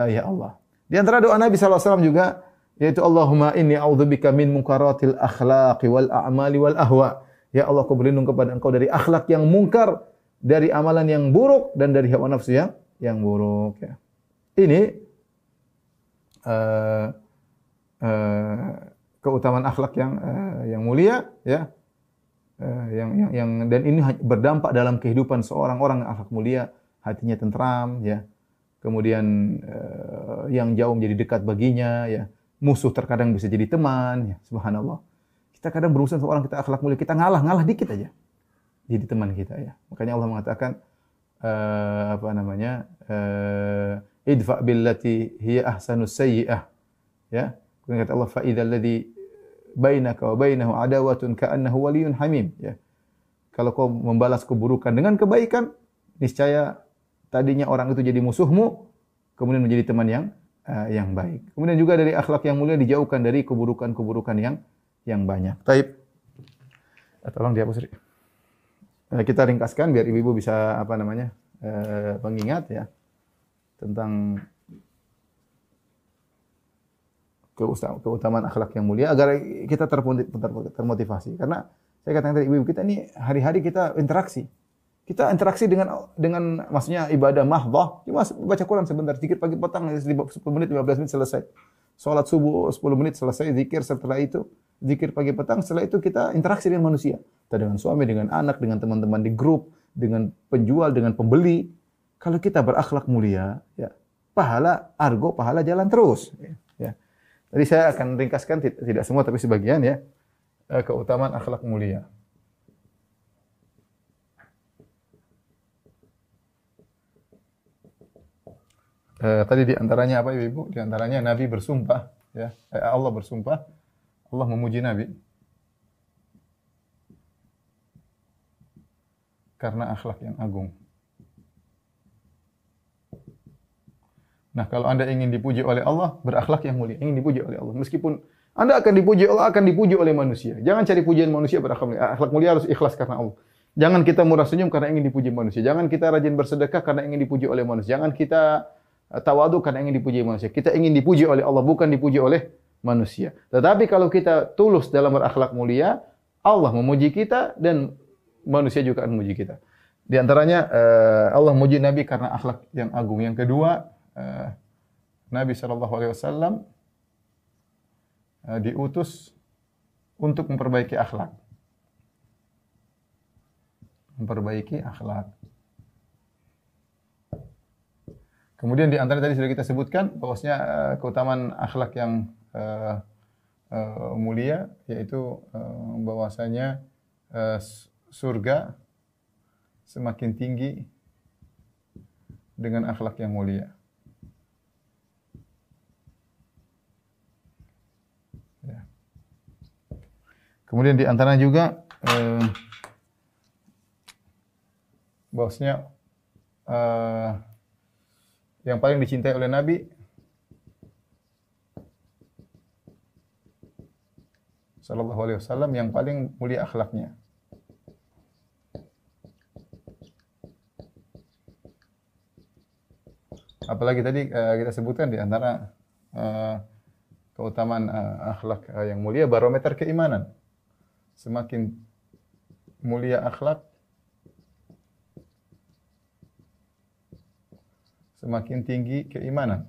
uh, ya Allah. Di antara doa Nabi SAW juga yaitu Allahumma inni a'udzubika min munkaratil akhlaqi wal a'mali wal ahwa. Ya Allah, aku berlindung kepada Engkau dari akhlak yang mungkar, dari amalan yang buruk dan dari hawa nafsu yang yang buruk ya. Ini uh, uh, keutamaan akhlak yang uh, yang mulia ya. Uh, yang, yang yang dan ini berdampak dalam kehidupan seorang orang akhlak mulia, hatinya tentram ya. Kemudian uh, yang jauh menjadi dekat baginya ya. Musuh terkadang bisa jadi teman ya. Subhanallah. Kita kadang berusaha seorang kita akhlak mulia, kita ngalah, ngalah dikit aja. Jadi teman kita ya. Makanya Allah mengatakan uh, apa namanya? Uh, idfa billati hiya ahsanus sayyi'ah. Ya. Kemudian kata Allah fa idzal ladzi bainaka wa bainahu adawatun ka'annahu waliyyun hamim ya. Kalau kau membalas keburukan dengan kebaikan, niscaya tadinya orang itu jadi musuhmu, kemudian menjadi teman yang uh, yang baik. Kemudian juga dari akhlak yang mulia dijauhkan dari keburukan-keburukan yang yang banyak. Taib. Tolong dihapus. Eh, Kita ringkaskan biar ibu-ibu bisa apa namanya? eh, pengingat ya tentang keutamaan akhlak yang mulia agar kita termotivasi. Karena saya katakan tadi ibu kita ini hari-hari kita interaksi. Kita interaksi dengan dengan maksudnya ibadah mahdhah, cuma baca Quran sebentar, zikir pagi petang 10 menit 15 menit selesai. Salat subuh 10 menit selesai, zikir setelah itu zikir pagi petang, setelah itu kita interaksi dengan manusia. Kita dengan suami, dengan anak, dengan teman-teman di grup, dengan penjual, dengan pembeli. Kalau kita berakhlak mulia, ya pahala argo, pahala jalan terus. Ya. ya. Tadi saya akan ringkaskan tidak semua tapi sebagian ya eh, keutamaan akhlak mulia. Eh, tadi di antaranya apa Ibu? Di antaranya Nabi bersumpah ya. Eh, Allah bersumpah Allah memuji Nabi karena akhlak yang agung. Nah, kalau Anda ingin dipuji oleh Allah, berakhlak yang mulia, ingin dipuji oleh Allah. Meskipun Anda akan dipuji Allah, akan dipuji oleh manusia. Jangan cari pujian manusia berakhlak mulia. Akhlak mulia harus ikhlas karena Allah. Jangan kita murah senyum karena ingin dipuji manusia. Jangan kita rajin bersedekah karena ingin dipuji oleh manusia. Jangan kita tawadu karena ingin dipuji manusia. Kita ingin dipuji oleh Allah, bukan dipuji oleh manusia. Tetapi kalau kita tulus dalam berakhlak mulia, Allah memuji kita dan manusia juga akan memuji kita. Di antaranya uh, Allah memuji Nabi karena akhlak yang agung. Yang kedua, uh, Nabi Shallallahu Alaihi Wasallam uh, diutus untuk memperbaiki akhlak, memperbaiki akhlak. Kemudian di antara tadi sudah kita sebutkan bahwasanya uh, keutamaan akhlak yang uh, uh, mulia yaitu uh, bahwasanya uh, surga semakin tinggi dengan akhlak yang mulia. Ya. Kemudian di antara juga eh, bahwasanya eh, yang paling dicintai oleh Nabi Sallallahu Alaihi Wasallam yang paling mulia akhlaknya. Apalagi tadi uh, kita sebutkan di antara uh, keutamaan uh, akhlak uh, yang mulia barometer keimanan. Semakin mulia akhlak semakin tinggi keimanan.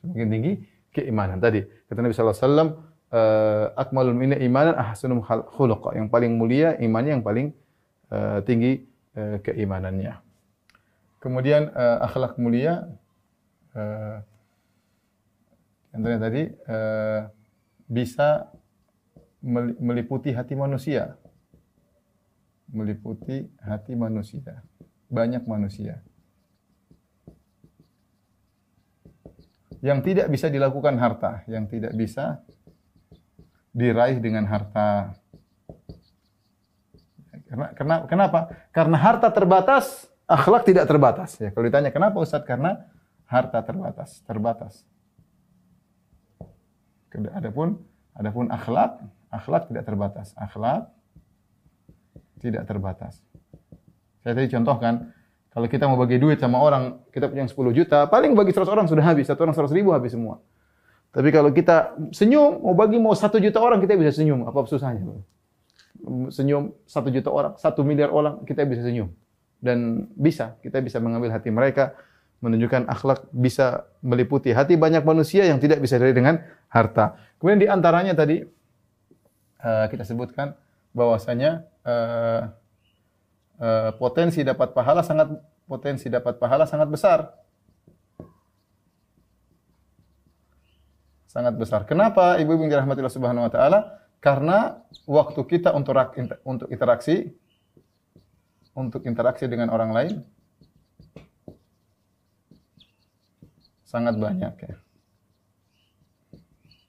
Semakin tinggi keimanan. Tadi kata Nabi sallallahu alaihi wasallam uh, akmalul minna imanan ahsanum khuluqa. Yang paling mulia imannya yang paling uh, tinggi uh, keimanannya. Kemudian akhlak mulia uh, tadi bisa meliputi hati manusia. Meliputi hati manusia. Banyak manusia. Yang tidak bisa dilakukan harta, yang tidak bisa diraih dengan harta. Karena, kenapa? Karena harta terbatas, akhlak tidak terbatas. Ya, kalau ditanya kenapa Ustaz? Karena harta terbatas, terbatas. Adapun adapun akhlak, akhlak tidak terbatas. Akhlak tidak terbatas. Saya tadi contohkan, kalau kita mau bagi duit sama orang, kita punya 10 juta, paling bagi 100 orang sudah habis, satu orang 100 ribu habis semua. Tapi kalau kita senyum, mau bagi mau satu juta orang kita bisa senyum. Apa susahnya? Senyum satu juta orang, satu miliar orang kita bisa senyum. Dan bisa, kita bisa mengambil hati mereka, menunjukkan akhlak bisa meliputi hati banyak manusia yang tidak bisa dilihat dengan harta. Kemudian di antaranya tadi uh, kita sebutkan bahwasanya uh, uh, potensi dapat pahala sangat potensi dapat pahala sangat besar. sangat besar. Kenapa ibu-ibu yang dirahmati Allah Subhanahu wa taala? Karena waktu kita untuk untuk interaksi untuk interaksi dengan orang lain sangat banyak ya.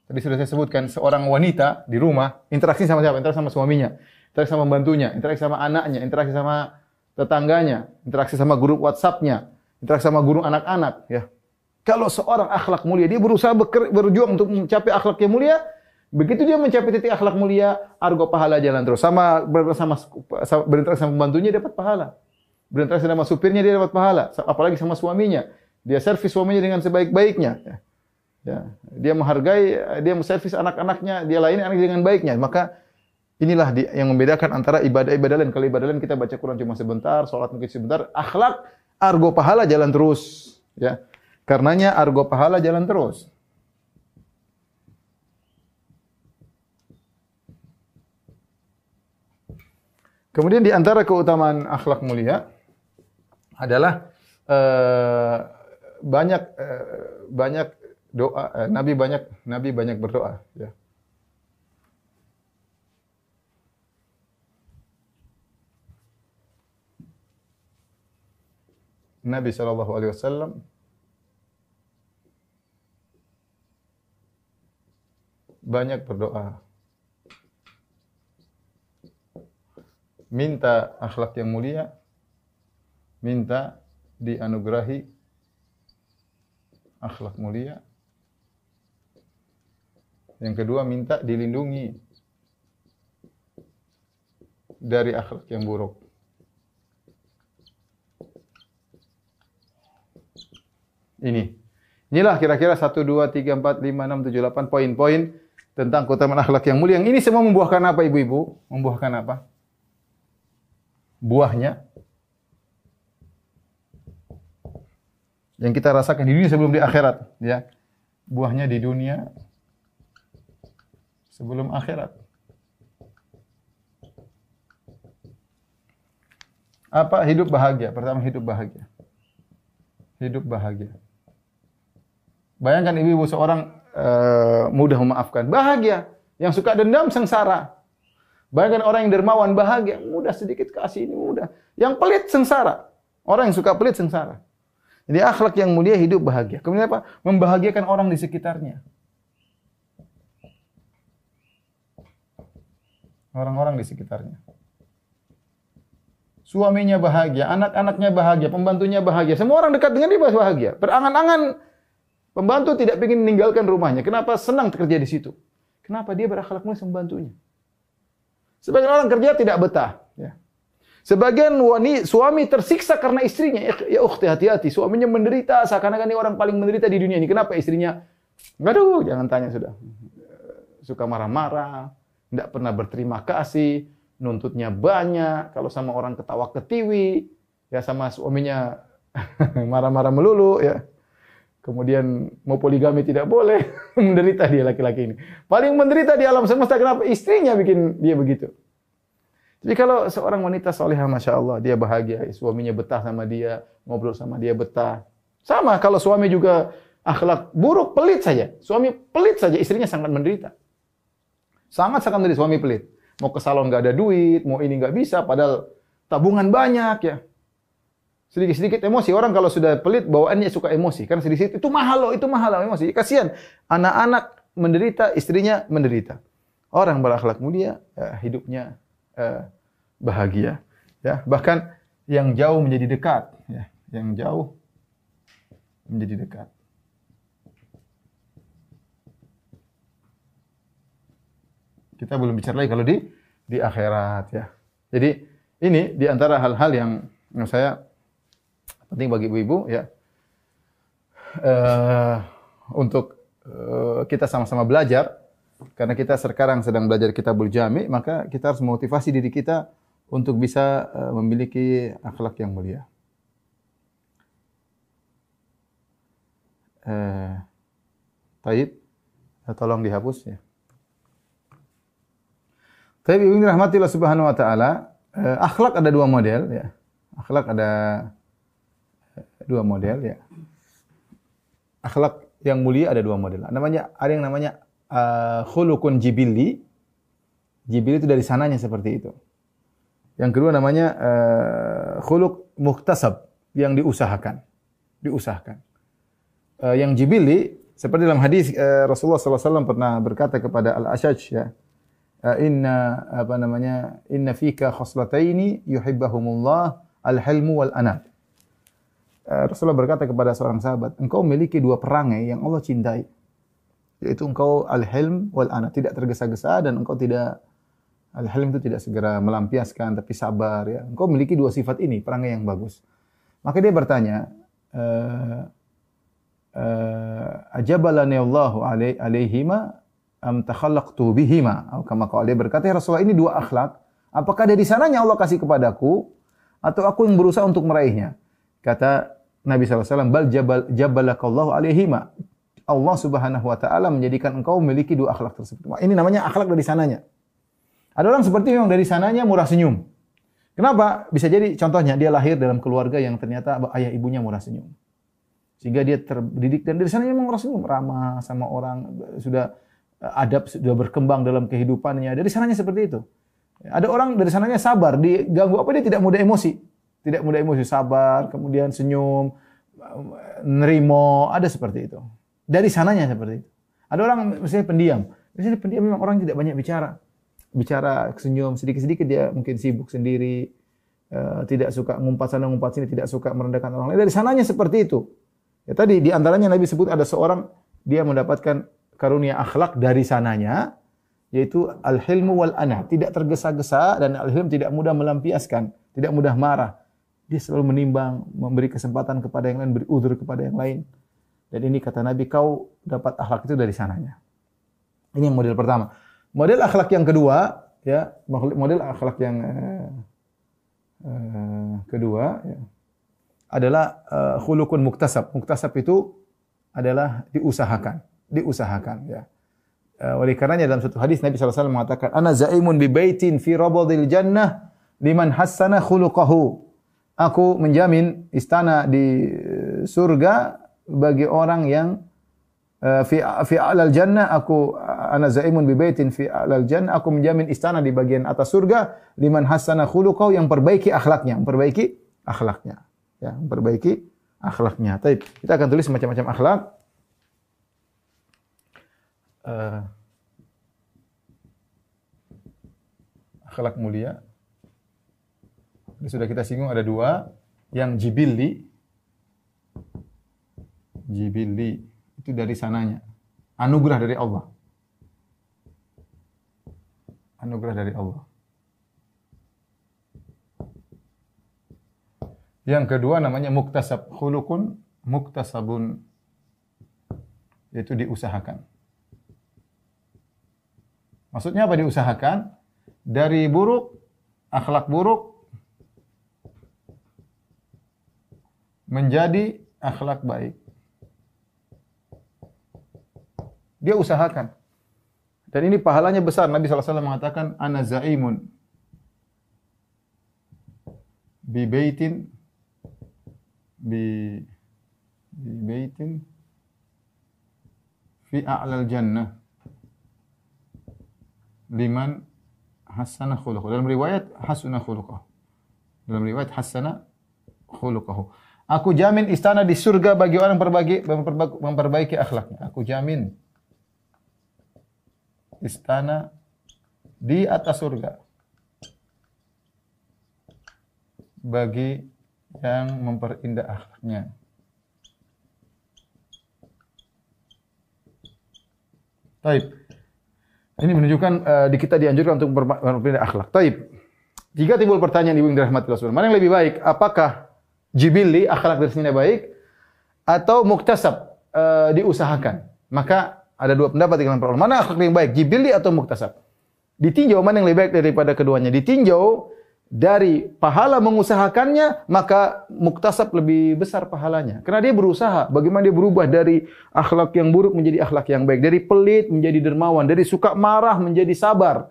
Tadi sudah saya sebutkan seorang wanita di rumah interaksi sama siapa? Interaksi sama suaminya, interaksi sama bantunya, interaksi sama anaknya, interaksi sama tetangganya, interaksi sama grup WhatsApp-nya, interaksi sama guru anak-anak ya. Kalau seorang akhlak mulia, dia berusaha berjuang untuk mencapai akhlak yang mulia, begitu dia mencapai titik akhlak mulia, argo pahala jalan terus. Sama bersama berinteraksi sama pembantunya dapat pahala. Berinteraksi sama supirnya dia dapat pahala, apalagi sama suaminya. Dia servis suaminya dengan sebaik-baiknya. Ya. Dia menghargai, dia servis anak-anaknya, dia lain anak dengan baiknya. Maka inilah yang membedakan antara ibadah-ibadah lain. Kalau ibadah lain kita baca Quran cuma sebentar, sholat mungkin sebentar, akhlak argo pahala jalan terus. Ya. Karenanya argo pahala jalan terus. Kemudian di antara keutamaan akhlak mulia adalah uh, banyak uh, banyak doa uh, Nabi banyak Nabi banyak berdoa ya. Nabi Shallallahu Alaihi Wasallam banyak berdoa minta akhlak yang mulia, minta dianugerahi akhlak mulia. Yang kedua minta dilindungi dari akhlak yang buruk. Ini. Inilah kira-kira 1, 2, 3, 4, 5, 6, 7, 8 poin-poin tentang keutamaan akhlak yang mulia. Yang ini semua membuahkan apa ibu-ibu? Membuahkan apa? buahnya yang kita rasakan di dunia sebelum di akhirat, ya. Buahnya di dunia sebelum akhirat. Apa hidup bahagia? Pertama hidup bahagia. Hidup bahagia. Bayangkan ibu-ibu seorang uh, mudah memaafkan, bahagia. Yang suka dendam sengsara. Bayangkan orang yang dermawan bahagia, mudah sedikit kasih ini mudah. Yang pelit sengsara. Orang yang suka pelit sengsara. Jadi akhlak yang mulia hidup bahagia. Kemudian apa? Membahagiakan orang di sekitarnya. Orang-orang di sekitarnya. Suaminya bahagia, anak-anaknya bahagia, pembantunya bahagia. Semua orang dekat dengan dia bahagia. Berangan-angan pembantu tidak ingin meninggalkan rumahnya. Kenapa? Senang kerja di situ. Kenapa? Dia berakhlak mulia membantunya. Sebagian orang kerja tidak betah. Ya. Sebagian wanita, suami tersiksa karena istrinya. Ya, ya ukhti hati-hati. Suaminya menderita seakan-akan ini orang paling menderita di dunia ini. Kenapa istrinya? Aduh, jangan tanya sudah. Suka marah-marah, tidak pernah berterima kasih, nuntutnya banyak. Kalau sama orang ketawa ketiwi, ya sama suaminya marah-marah melulu, ya. Kemudian mau poligami tidak boleh, menderita dia laki-laki ini. Paling menderita di alam semesta kenapa? Istrinya bikin dia begitu. Jadi kalau seorang wanita solehah, masya Allah, dia bahagia, suaminya betah sama dia, ngobrol sama dia betah. Sama kalau suami juga akhlak buruk, pelit saja. Suami pelit saja, istrinya sangat menderita. Sangat sangat menderita suami pelit. Mau ke salon nggak ada duit, mau ini nggak bisa, padahal tabungan banyak ya sedikit-sedikit emosi. Orang kalau sudah pelit bawaannya suka emosi. Karena sedikit itu mahal loh, itu mahal loh emosi. Kasihan. Anak-anak menderita, istrinya menderita. Orang berakhlak mulia, ya, hidupnya eh, bahagia. Ya, bahkan yang jauh menjadi dekat. Ya, yang jauh menjadi dekat. Kita belum bicara lagi kalau di di akhirat ya. Jadi ini di antara hal-hal yang menurut saya penting bagi ibu-ibu ya uh, untuk uh, kita sama-sama belajar karena kita sekarang sedang belajar kitabul jami maka kita harus memotivasi diri kita untuk bisa uh, memiliki akhlak yang mulia. Uh, Taib, tolong dihapus ya. Taib ibu rahmatillah subhanahu wa ta'ala, uh, akhlak ada dua model ya. Akhlak ada dua model ya. Akhlak yang mulia ada dua model. Namanya ada yang namanya uh, khuluqun jibilli. Jibilli itu dari sananya seperti itu. Yang kedua namanya uh, khuluq muktasab yang diusahakan. Diusahakan. Uh, yang jibilli seperti dalam hadis uh, Rasulullah SAW pernah berkata kepada Al-Ashaj ya, inna apa namanya inna fika khoslataini yuhibbahumullah al-hilmu wal anat. Eh, Rasulullah berkata kepada seorang sahabat, engkau memiliki dua perangai yang Allah cintai. Yaitu engkau al-hilm wal ana, tidak tergesa-gesa dan engkau tidak al-hilm itu tidak segera melampiaskan tapi sabar ya. Engkau memiliki dua sifat ini, perangai yang bagus. Maka dia bertanya, uh, uh, ajabalani Allahu alaihima am takhallaqtu bihima. Atau kama dia berkata, ya Rasulullah ini dua akhlak, apakah dari sananya Allah kasih kepadaku atau aku yang berusaha untuk meraihnya? Kata Nabi SAW, bal jabal, jabalakallahu alaihima. Allah Subhanahu wa taala menjadikan engkau memiliki dua akhlak tersebut. Ini namanya akhlak dari sananya. Ada orang seperti yang dari sananya murah senyum. Kenapa? Bisa jadi contohnya dia lahir dalam keluarga yang ternyata ayah ibunya murah senyum. Sehingga dia terdidik dan dari sananya memang murah senyum, ramah sama orang, sudah adab sudah berkembang dalam kehidupannya. Dari sananya seperti itu. Ada orang dari sananya sabar, diganggu apa dia tidak mudah emosi. Tidak mudah emosi, sabar, kemudian senyum, nerimo, ada seperti itu. Dari sananya seperti itu. Ada orang misalnya pendiam. Misalnya pendiam memang orang tidak banyak bicara. Bicara senyum sedikit-sedikit dia mungkin sibuk sendiri. Uh, tidak suka ngumpat sana ngumpat sini, tidak suka merendahkan orang lain. Dari sananya seperti itu. Ya tadi di antaranya Nabi sebut ada seorang dia mendapatkan karunia akhlak dari sananya yaitu al-hilmu wal anah, tidak tergesa-gesa dan al-hilm tidak mudah melampiaskan, tidak mudah marah. Dia selalu menimbang, memberi kesempatan kepada yang lain, beri udur kepada yang lain. Dan ini kata Nabi, kau dapat akhlak itu dari sananya. Ini yang model pertama. Model akhlak yang kedua, ya, model akhlak yang uh, uh, kedua ya, adalah uh, khulukun muktasab. Muktasab itu adalah diusahakan, diusahakan ya. Uh, oleh karenanya dalam satu hadis Nabi SAW mengatakan, "Ana zaimun bi baitin fi rabadil jannah liman hassana khuluquhu." Aku menjamin istana di surga bagi orang yang uh, fi fi alal jannah aku ana zaimun bi baitin fi alal jannah aku menjamin istana di bagian atas surga liman hasana khuluqau yang perbaiki akhlaknya memperbaiki akhlaknya ya memperbaiki akhlaknya Taib. kita akan tulis macam-macam akhlak uh, akhlak mulia sudah kita singgung ada dua yang jibilli Jibili itu dari sananya. Anugerah dari Allah. Anugerah dari Allah. Yang kedua namanya muktasab. Khulukun muktasabun. Yaitu diusahakan. Maksudnya apa diusahakan? Dari buruk, akhlak buruk, menjadi akhlak baik. Dia usahakan. Dan ini pahalanya besar. Nabi SAW mengatakan, Ana zaimun bi baitin bi bi baitin fi a'lal jannah liman hasana khuluquh. Dalam riwayat hasuna khuluquh. Dalam riwayat hasana khuluquh. Aku jamin istana di surga bagi orang memperbaiki, memperbaiki akhlaknya. Aku jamin istana di atas surga bagi yang memperindah akhlaknya. Taib. Ini menunjukkan uh, di kita dianjurkan untuk memperindah akhlak. Taib. Jika timbul pertanyaan Ibu yang dirahmati Allah mana yang lebih baik? Apakah jibili akhlak dari sini baik atau muktasab uh, diusahakan? Maka ada dua pendapat di kalangan para. Mana akhlak yang baik, jibili atau muktasab? Ditinjau mana yang lebih baik daripada keduanya. Ditinjau dari pahala mengusahakannya, maka muktasab lebih besar pahalanya. Karena dia berusaha. Bagaimana dia berubah dari akhlak yang buruk menjadi akhlak yang baik. Dari pelit menjadi dermawan. Dari suka marah menjadi sabar.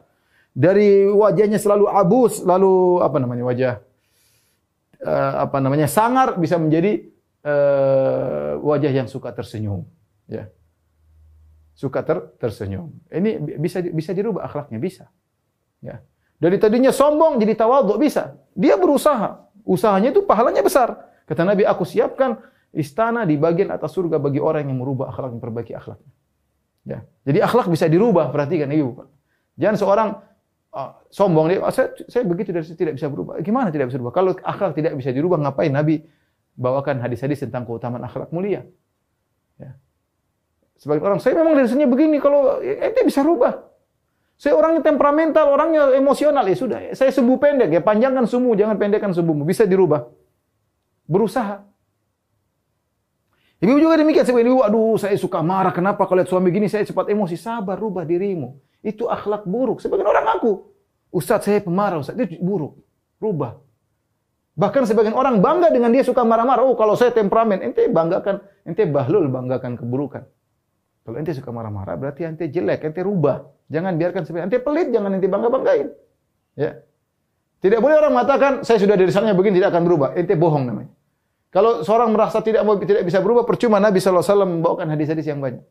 Dari wajahnya selalu abus, lalu apa namanya wajah uh, apa namanya sangar bisa menjadi uh, wajah yang suka tersenyum. Ya suka ter, tersenyum. Ini bisa bisa dirubah akhlaknya, bisa. Ya. Dari tadinya sombong jadi tawadhu bisa. Dia berusaha. Usahanya itu pahalanya besar. Kata Nabi, aku siapkan istana di bagian atas surga bagi orang yang merubah akhlak, memperbaiki akhlaknya. Ya. Jadi akhlak bisa dirubah, perhatikan ibu. Jangan seorang uh, sombong dia, oh, saya, saya begitu dari tidak bisa berubah. Gimana tidak bisa berubah? Kalau akhlak tidak bisa dirubah, ngapain Nabi bawakan hadis-hadis tentang keutamaan akhlak mulia? Ya. Sebagai orang, saya memang dari begini, kalau ente bisa rubah. Saya orangnya temperamental, orangnya emosional, ya sudah. Saya subuh pendek, ya panjangkan sumu, jangan pendekkan subuhmu. Bisa dirubah. Berusaha. Ibu juga demikian. Sebagai ibu, aduh saya suka marah. Kenapa kalau lihat suami gini saya cepat emosi. Sabar, rubah dirimu. Itu akhlak buruk. Sebagian orang aku. Ustaz saya pemarah, Ustaz. Itu buruk. Rubah. Bahkan sebagian orang bangga dengan dia suka marah-marah. Oh, kalau saya temperamen, ente banggakan, ente bahlul banggakan keburukan. Kalau ente suka marah-marah, berarti ente jelek, ente rubah. Jangan biarkan seperti ente pelit, jangan ente bangga-banggain. Ya. Tidak boleh orang mengatakan saya sudah dari sananya begini tidak akan berubah. Ente bohong namanya. Kalau seorang merasa tidak mau tidak bisa berubah, percuma Nabi SAW membawakan hadis-hadis yang banyak.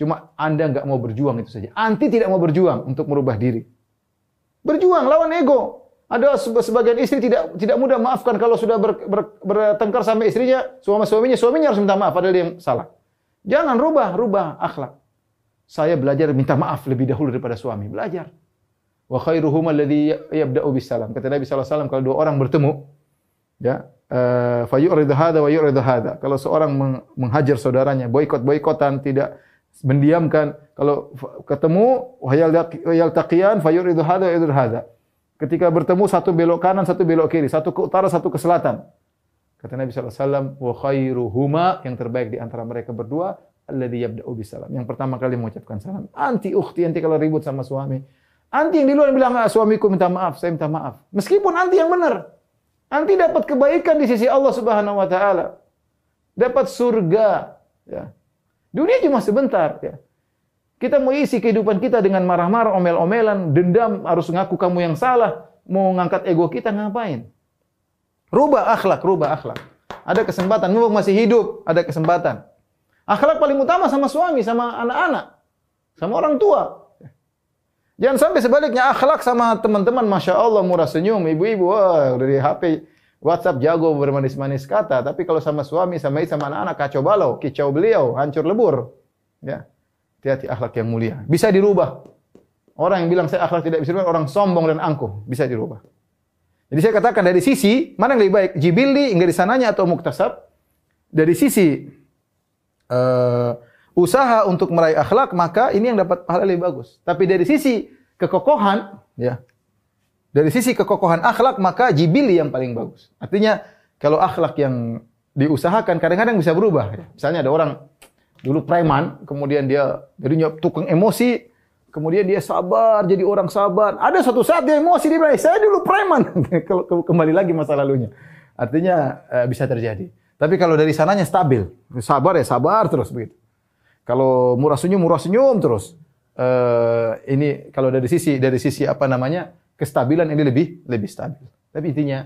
Cuma Anda nggak mau berjuang itu saja. Anti tidak mau berjuang untuk merubah diri. Berjuang lawan ego. Ada sebagian istri tidak tidak mudah maafkan kalau sudah ber, ber, bertengkar sama istrinya, suami suaminya, suaminya harus minta maaf padahal dia yang salah. Jangan rubah, rubah akhlak. Saya belajar minta maaf lebih dahulu daripada suami. Belajar. Wa khairuhum alladhi yabda'u bisalam. Kata Nabi SAW, kalau dua orang bertemu, ya, uh, fa yu'ridu hadha wa yu'ridu hadha. Kalau seorang menghajar saudaranya, boikot-boikotan, tidak mendiamkan, kalau ketemu, wa yaltaqiyan fa yu'ridu hadha wa yu'ridu hadha Ketika bertemu satu belok kanan, satu belok kiri, satu ke utara, satu ke selatan. Kata Nabi SAW, wa khairuhuma, yang terbaik di antara mereka berdua, alladhi yabda'u bisalam. Yang pertama kali mengucapkan salam. Anti ukhti, anti kalau ribut sama suami. Anti yang di luar bilang, ah, suamiku minta maaf, saya minta maaf. Meskipun anti yang benar. Anti dapat kebaikan di sisi Allah Subhanahu wa taala. Dapat surga, ya. Dunia cuma sebentar, ya. Kita mau isi kehidupan kita dengan marah-marah, omel-omelan, dendam, harus ngaku kamu yang salah, mau ngangkat ego kita ngapain? Rubah akhlak, rubah akhlak. Ada kesempatan, mumpung masih hidup, ada kesempatan. Akhlak paling utama sama suami, sama anak-anak, sama orang tua. Jangan sampai sebaliknya akhlak sama teman-teman, masya Allah murah senyum, ibu-ibu, wah dari HP WhatsApp jago bermanis-manis kata, tapi kalau sama suami, sama istri, sama anak-anak kacau balau, kicau beliau, hancur lebur. Ya. Hati-hati akhlak yang mulia. Bisa dirubah. Orang yang bilang saya akhlak tidak bisa dirubah, orang sombong dan angkuh. Bisa dirubah. Jadi saya katakan dari sisi, mana yang lebih baik? Jibildi, di sananya atau muktasab? Dari sisi uh, usaha untuk meraih akhlak, maka ini yang dapat pahala lebih bagus. Tapi dari sisi kekokohan, ya, dari sisi kekokohan akhlak, maka jibili yang paling bagus. Artinya, kalau akhlak yang diusahakan, kadang-kadang bisa berubah. Misalnya ada orang, dulu preman, kemudian dia jadinya tukang emosi, kemudian dia sabar, jadi orang sabar. Ada suatu saat dia emosi, dia bilang, saya dulu preman. Kembali lagi masa lalunya. Artinya uh, bisa terjadi. Tapi kalau dari sananya stabil, sabar ya sabar terus begitu. Kalau murah senyum, murah senyum terus. Uh, ini kalau dari sisi dari sisi apa namanya kestabilan ini lebih lebih stabil. Tapi intinya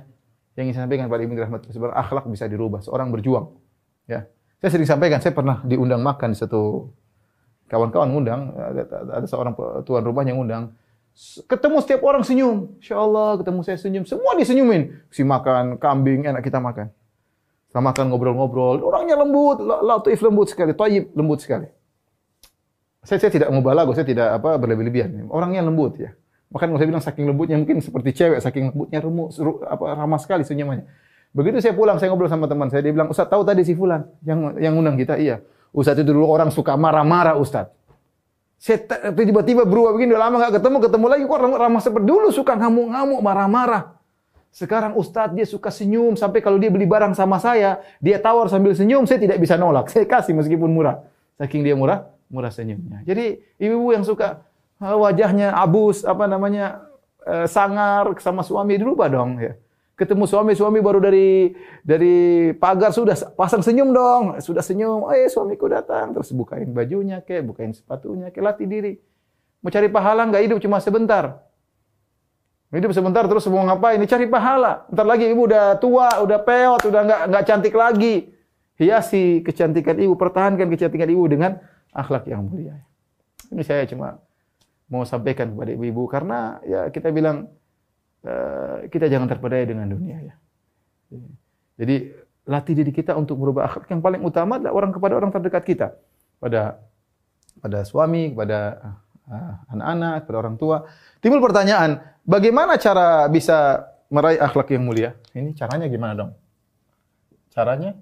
yang ingin saya sampaikan pada Ibnu Rahmat akhlak bisa dirubah. Seorang berjuang, ya saya sering sampaikan, saya pernah diundang makan di satu kawan-kawan ngundang, ada, seorang tuan rumah yang ngundang. Ketemu setiap orang senyum. Insya Allah ketemu saya senyum. Semua disenyumin. Si makan kambing, enak kita makan. Kita makan ngobrol-ngobrol. Orangnya lembut, latif lembut sekali, tayyib lembut sekali. Saya, saya tidak mau balago, saya tidak apa berlebih-lebihan. Orangnya lembut ya. Makanya saya bilang saking lembutnya mungkin seperti cewek, saking lembutnya remuk, apa ramah sekali senyumannya. Begitu saya pulang, saya ngobrol sama teman saya, dia bilang, Ustaz tahu tadi si Fulan yang yang undang kita? Iya. Ustaz itu dulu orang suka marah-marah Ustaz. Saya tiba-tiba berubah begini, udah lama gak ketemu, ketemu lagi kok ramah seperti dulu suka ngamuk-ngamuk, marah-marah. Sekarang Ustadz dia suka senyum sampai kalau dia beli barang sama saya, dia tawar sambil senyum, saya tidak bisa nolak. Saya kasih meskipun murah. Saking dia murah, murah senyumnya. Jadi ibu-ibu yang suka eh, wajahnya abus, apa namanya, eh, sangar sama suami dirubah dong ya. Ketemu suami-suami baru dari dari pagar sudah pasang senyum dong, sudah senyum. Eh suamiku datang, terus bukain bajunya ke, bukain sepatunya ke, latih diri. Mau cari pahala nggak hidup cuma sebentar. Hidup sebentar terus mau ngapain? Ini cari pahala. Ntar lagi ibu udah tua, udah peot, udah nggak nggak cantik lagi. Hiasi kecantikan ibu, pertahankan kecantikan ibu dengan akhlak yang mulia. Ini saya cuma mau sampaikan kepada ibu-ibu karena ya kita bilang kita jangan terpedaya dengan dunia ya. Jadi latih diri kita untuk merubah akhlak yang paling utama adalah orang kepada orang terdekat kita. Pada pada suami, kepada eh, anak-anak, kepada orang tua. Timbul pertanyaan, bagaimana cara bisa meraih akhlak yang mulia? Ini caranya gimana dong? Caranya?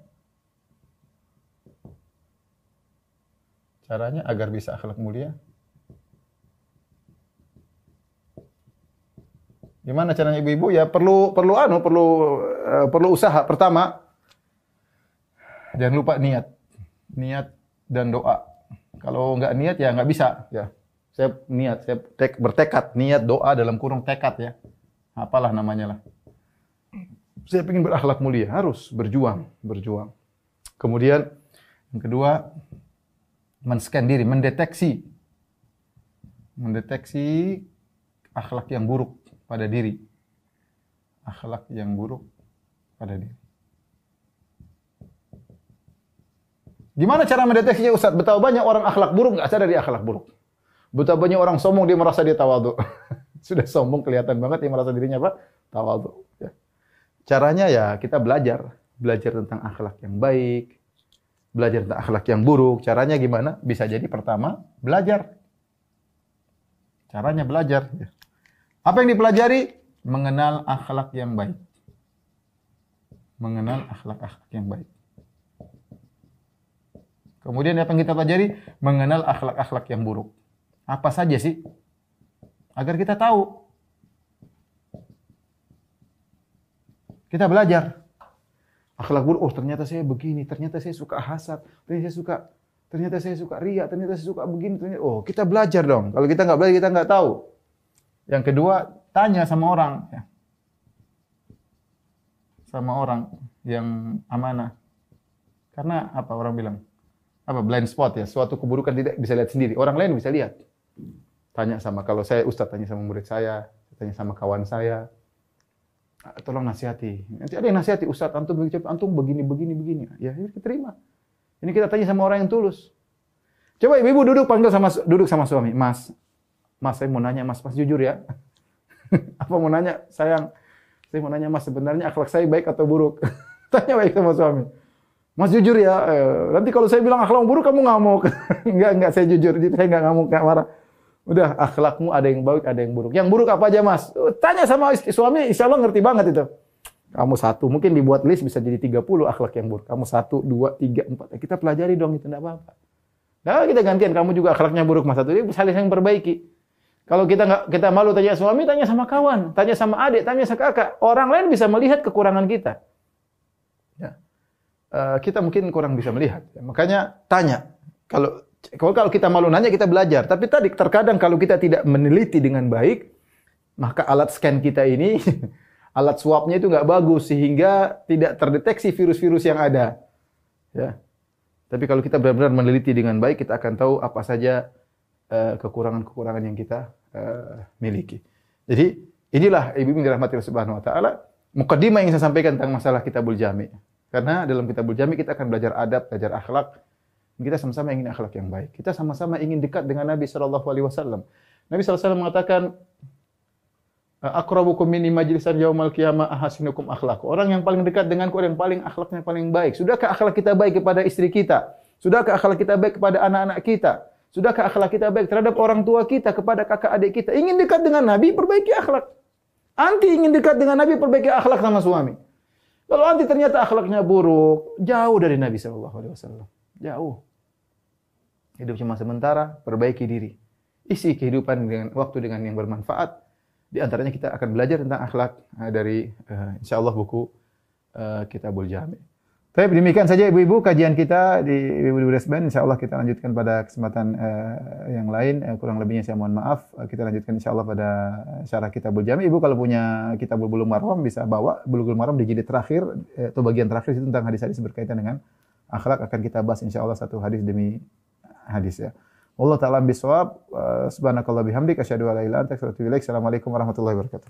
Caranya agar bisa akhlak mulia? Gimana caranya ibu-ibu? Ya perlu perlu anu, perlu uh, perlu usaha. Pertama, jangan lupa niat. Niat dan doa. Kalau nggak niat ya nggak bisa ya. Saya niat, saya tek, bertekad, niat doa dalam kurung tekad ya. Apalah namanya lah. Saya ingin berakhlak mulia, harus berjuang, berjuang. Kemudian yang kedua, men-scan diri, mendeteksi mendeteksi akhlak yang buruk pada diri. Akhlak yang buruk pada diri. Gimana cara mendeteksinya Ustaz? Betapa banyak orang akhlak buruk nggak sadar dia akhlak buruk. Betapa banyak orang sombong dia merasa dia tawadu. Sudah sombong kelihatan banget dia merasa dirinya apa? Tawadu. Ya. Caranya ya kita belajar, belajar tentang akhlak yang baik, belajar tentang akhlak yang buruk. Caranya gimana? Bisa jadi pertama belajar. Caranya belajar. Ya. Apa yang dipelajari? Mengenal akhlak yang baik. Mengenal akhlak-akhlak yang baik. Kemudian apa yang kita pelajari? Mengenal akhlak-akhlak yang buruk. Apa saja sih? Agar kita tahu. Kita belajar. Akhlak buruk, oh ternyata saya begini, ternyata saya suka hasad, ternyata saya suka ternyata saya suka ria, ternyata saya suka begini, ternyata, oh kita belajar dong. Kalau kita nggak belajar, kita nggak tahu. Yang kedua, tanya sama orang. Ya. Sama orang yang amanah. Karena apa orang bilang? apa blind spot ya, suatu keburukan tidak bisa lihat sendiri. Orang lain bisa lihat. Tanya sama kalau saya ustaz tanya sama murid saya, tanya sama kawan saya. Ah, tolong nasihati. Nanti ada yang nasihati, Ustaz, antum begini, antum begini, begini, begini. Ya, kita terima. Ini kita tanya sama orang yang tulus. Coba ibu-ibu duduk panggil sama duduk sama suami, Mas. Mas, saya mau nanya, Mas, Mas jujur ya. Apa mau nanya, sayang? Saya mau nanya, Mas, sebenarnya akhlak saya baik atau buruk? tanya baik sama suami. Mas jujur ya, eh, nanti kalau saya bilang akhlak buruk kamu ngamuk. enggak, enggak, saya jujur. Jadi saya enggak ngamuk, enggak marah. Udah, akhlakmu ada yang baik, ada yang buruk. Yang buruk apa aja, Mas? Oh, tanya sama suami, insya Allah ngerti banget itu. Kamu satu, mungkin dibuat list bisa jadi 30 akhlak yang buruk. Kamu satu, dua, tiga, empat. Ya, kita pelajari dong, itu enggak apa-apa. Nah, kita gantian, kamu juga akhlaknya buruk, Mas satu. Saling yang perbaiki. Kalau kita nggak kita malu tanya suami, tanya sama kawan, tanya sama adik, tanya sama kakak. Orang lain bisa melihat kekurangan kita. Ya. Eh, kita mungkin kurang bisa melihat. Makanya tanya. Kalau kalau kita malu nanya kita belajar. Tapi tadi terkadang kalau kita tidak meneliti dengan baik, maka alat scan kita ini, alat swabnya itu nggak bagus sehingga tidak terdeteksi virus-virus yang ada. Ya. Tapi kalau kita benar-benar meneliti dengan baik, kita akan tahu apa saja kekurangan-kekurangan yang kita uh, miliki. Jadi inilah ibu yang dirahmati Allah Subhanahu wa taala, mukadimah yang saya sampaikan tentang masalah kitabul jami'. Karena dalam kitabul jami kita akan belajar adab, belajar akhlak. Kita sama-sama ingin akhlak yang baik. Kita sama-sama ingin dekat dengan Nabi sallallahu alaihi wasallam. Nabi wasallam mengatakan akrabukum minni majlisan yaumal qiyamah ahasinukum akhlak. Orang yang paling dekat denganku yang paling akhlaknya paling baik. Sudahkah akhlak kita baik kepada istri kita? Sudahkah akhlak kita baik kepada anak-anak kita? Sudahkah akhlak kita baik terhadap orang tua kita, kepada kakak adik kita? Ingin dekat dengan Nabi, perbaiki akhlak. Anti ingin dekat dengan Nabi, perbaiki akhlak sama suami. Kalau nanti ternyata akhlaknya buruk, jauh dari Nabi Shallallahu jauh. Hidup cuma sementara, perbaiki diri. Isi kehidupan dengan waktu dengan yang bermanfaat. Di antaranya kita akan belajar tentang akhlak eh, dari uh, insya Allah buku uh, Kitabul Jami. Baik, demikian saja ibu-ibu kajian kita di Ibu Band. Insya Allah kita lanjutkan pada kesempatan uh, yang lain. Uh, kurang lebihnya saya mohon maaf. Uh, kita lanjutkan insya Allah pada syarah kitabul jami. Ibu kalau punya kitabul bulu maram bisa bawa bulu maram di jilid terakhir uh, atau bagian terakhir itu tentang hadis-hadis berkaitan dengan akhlak akan kita bahas insya Allah satu hadis demi hadis ya. Allah taala bisawab. Uh, subhanakallah bihamdik asyhadu an la ilaha illa. Assalamualaikum warahmatullahi wabarakatuh.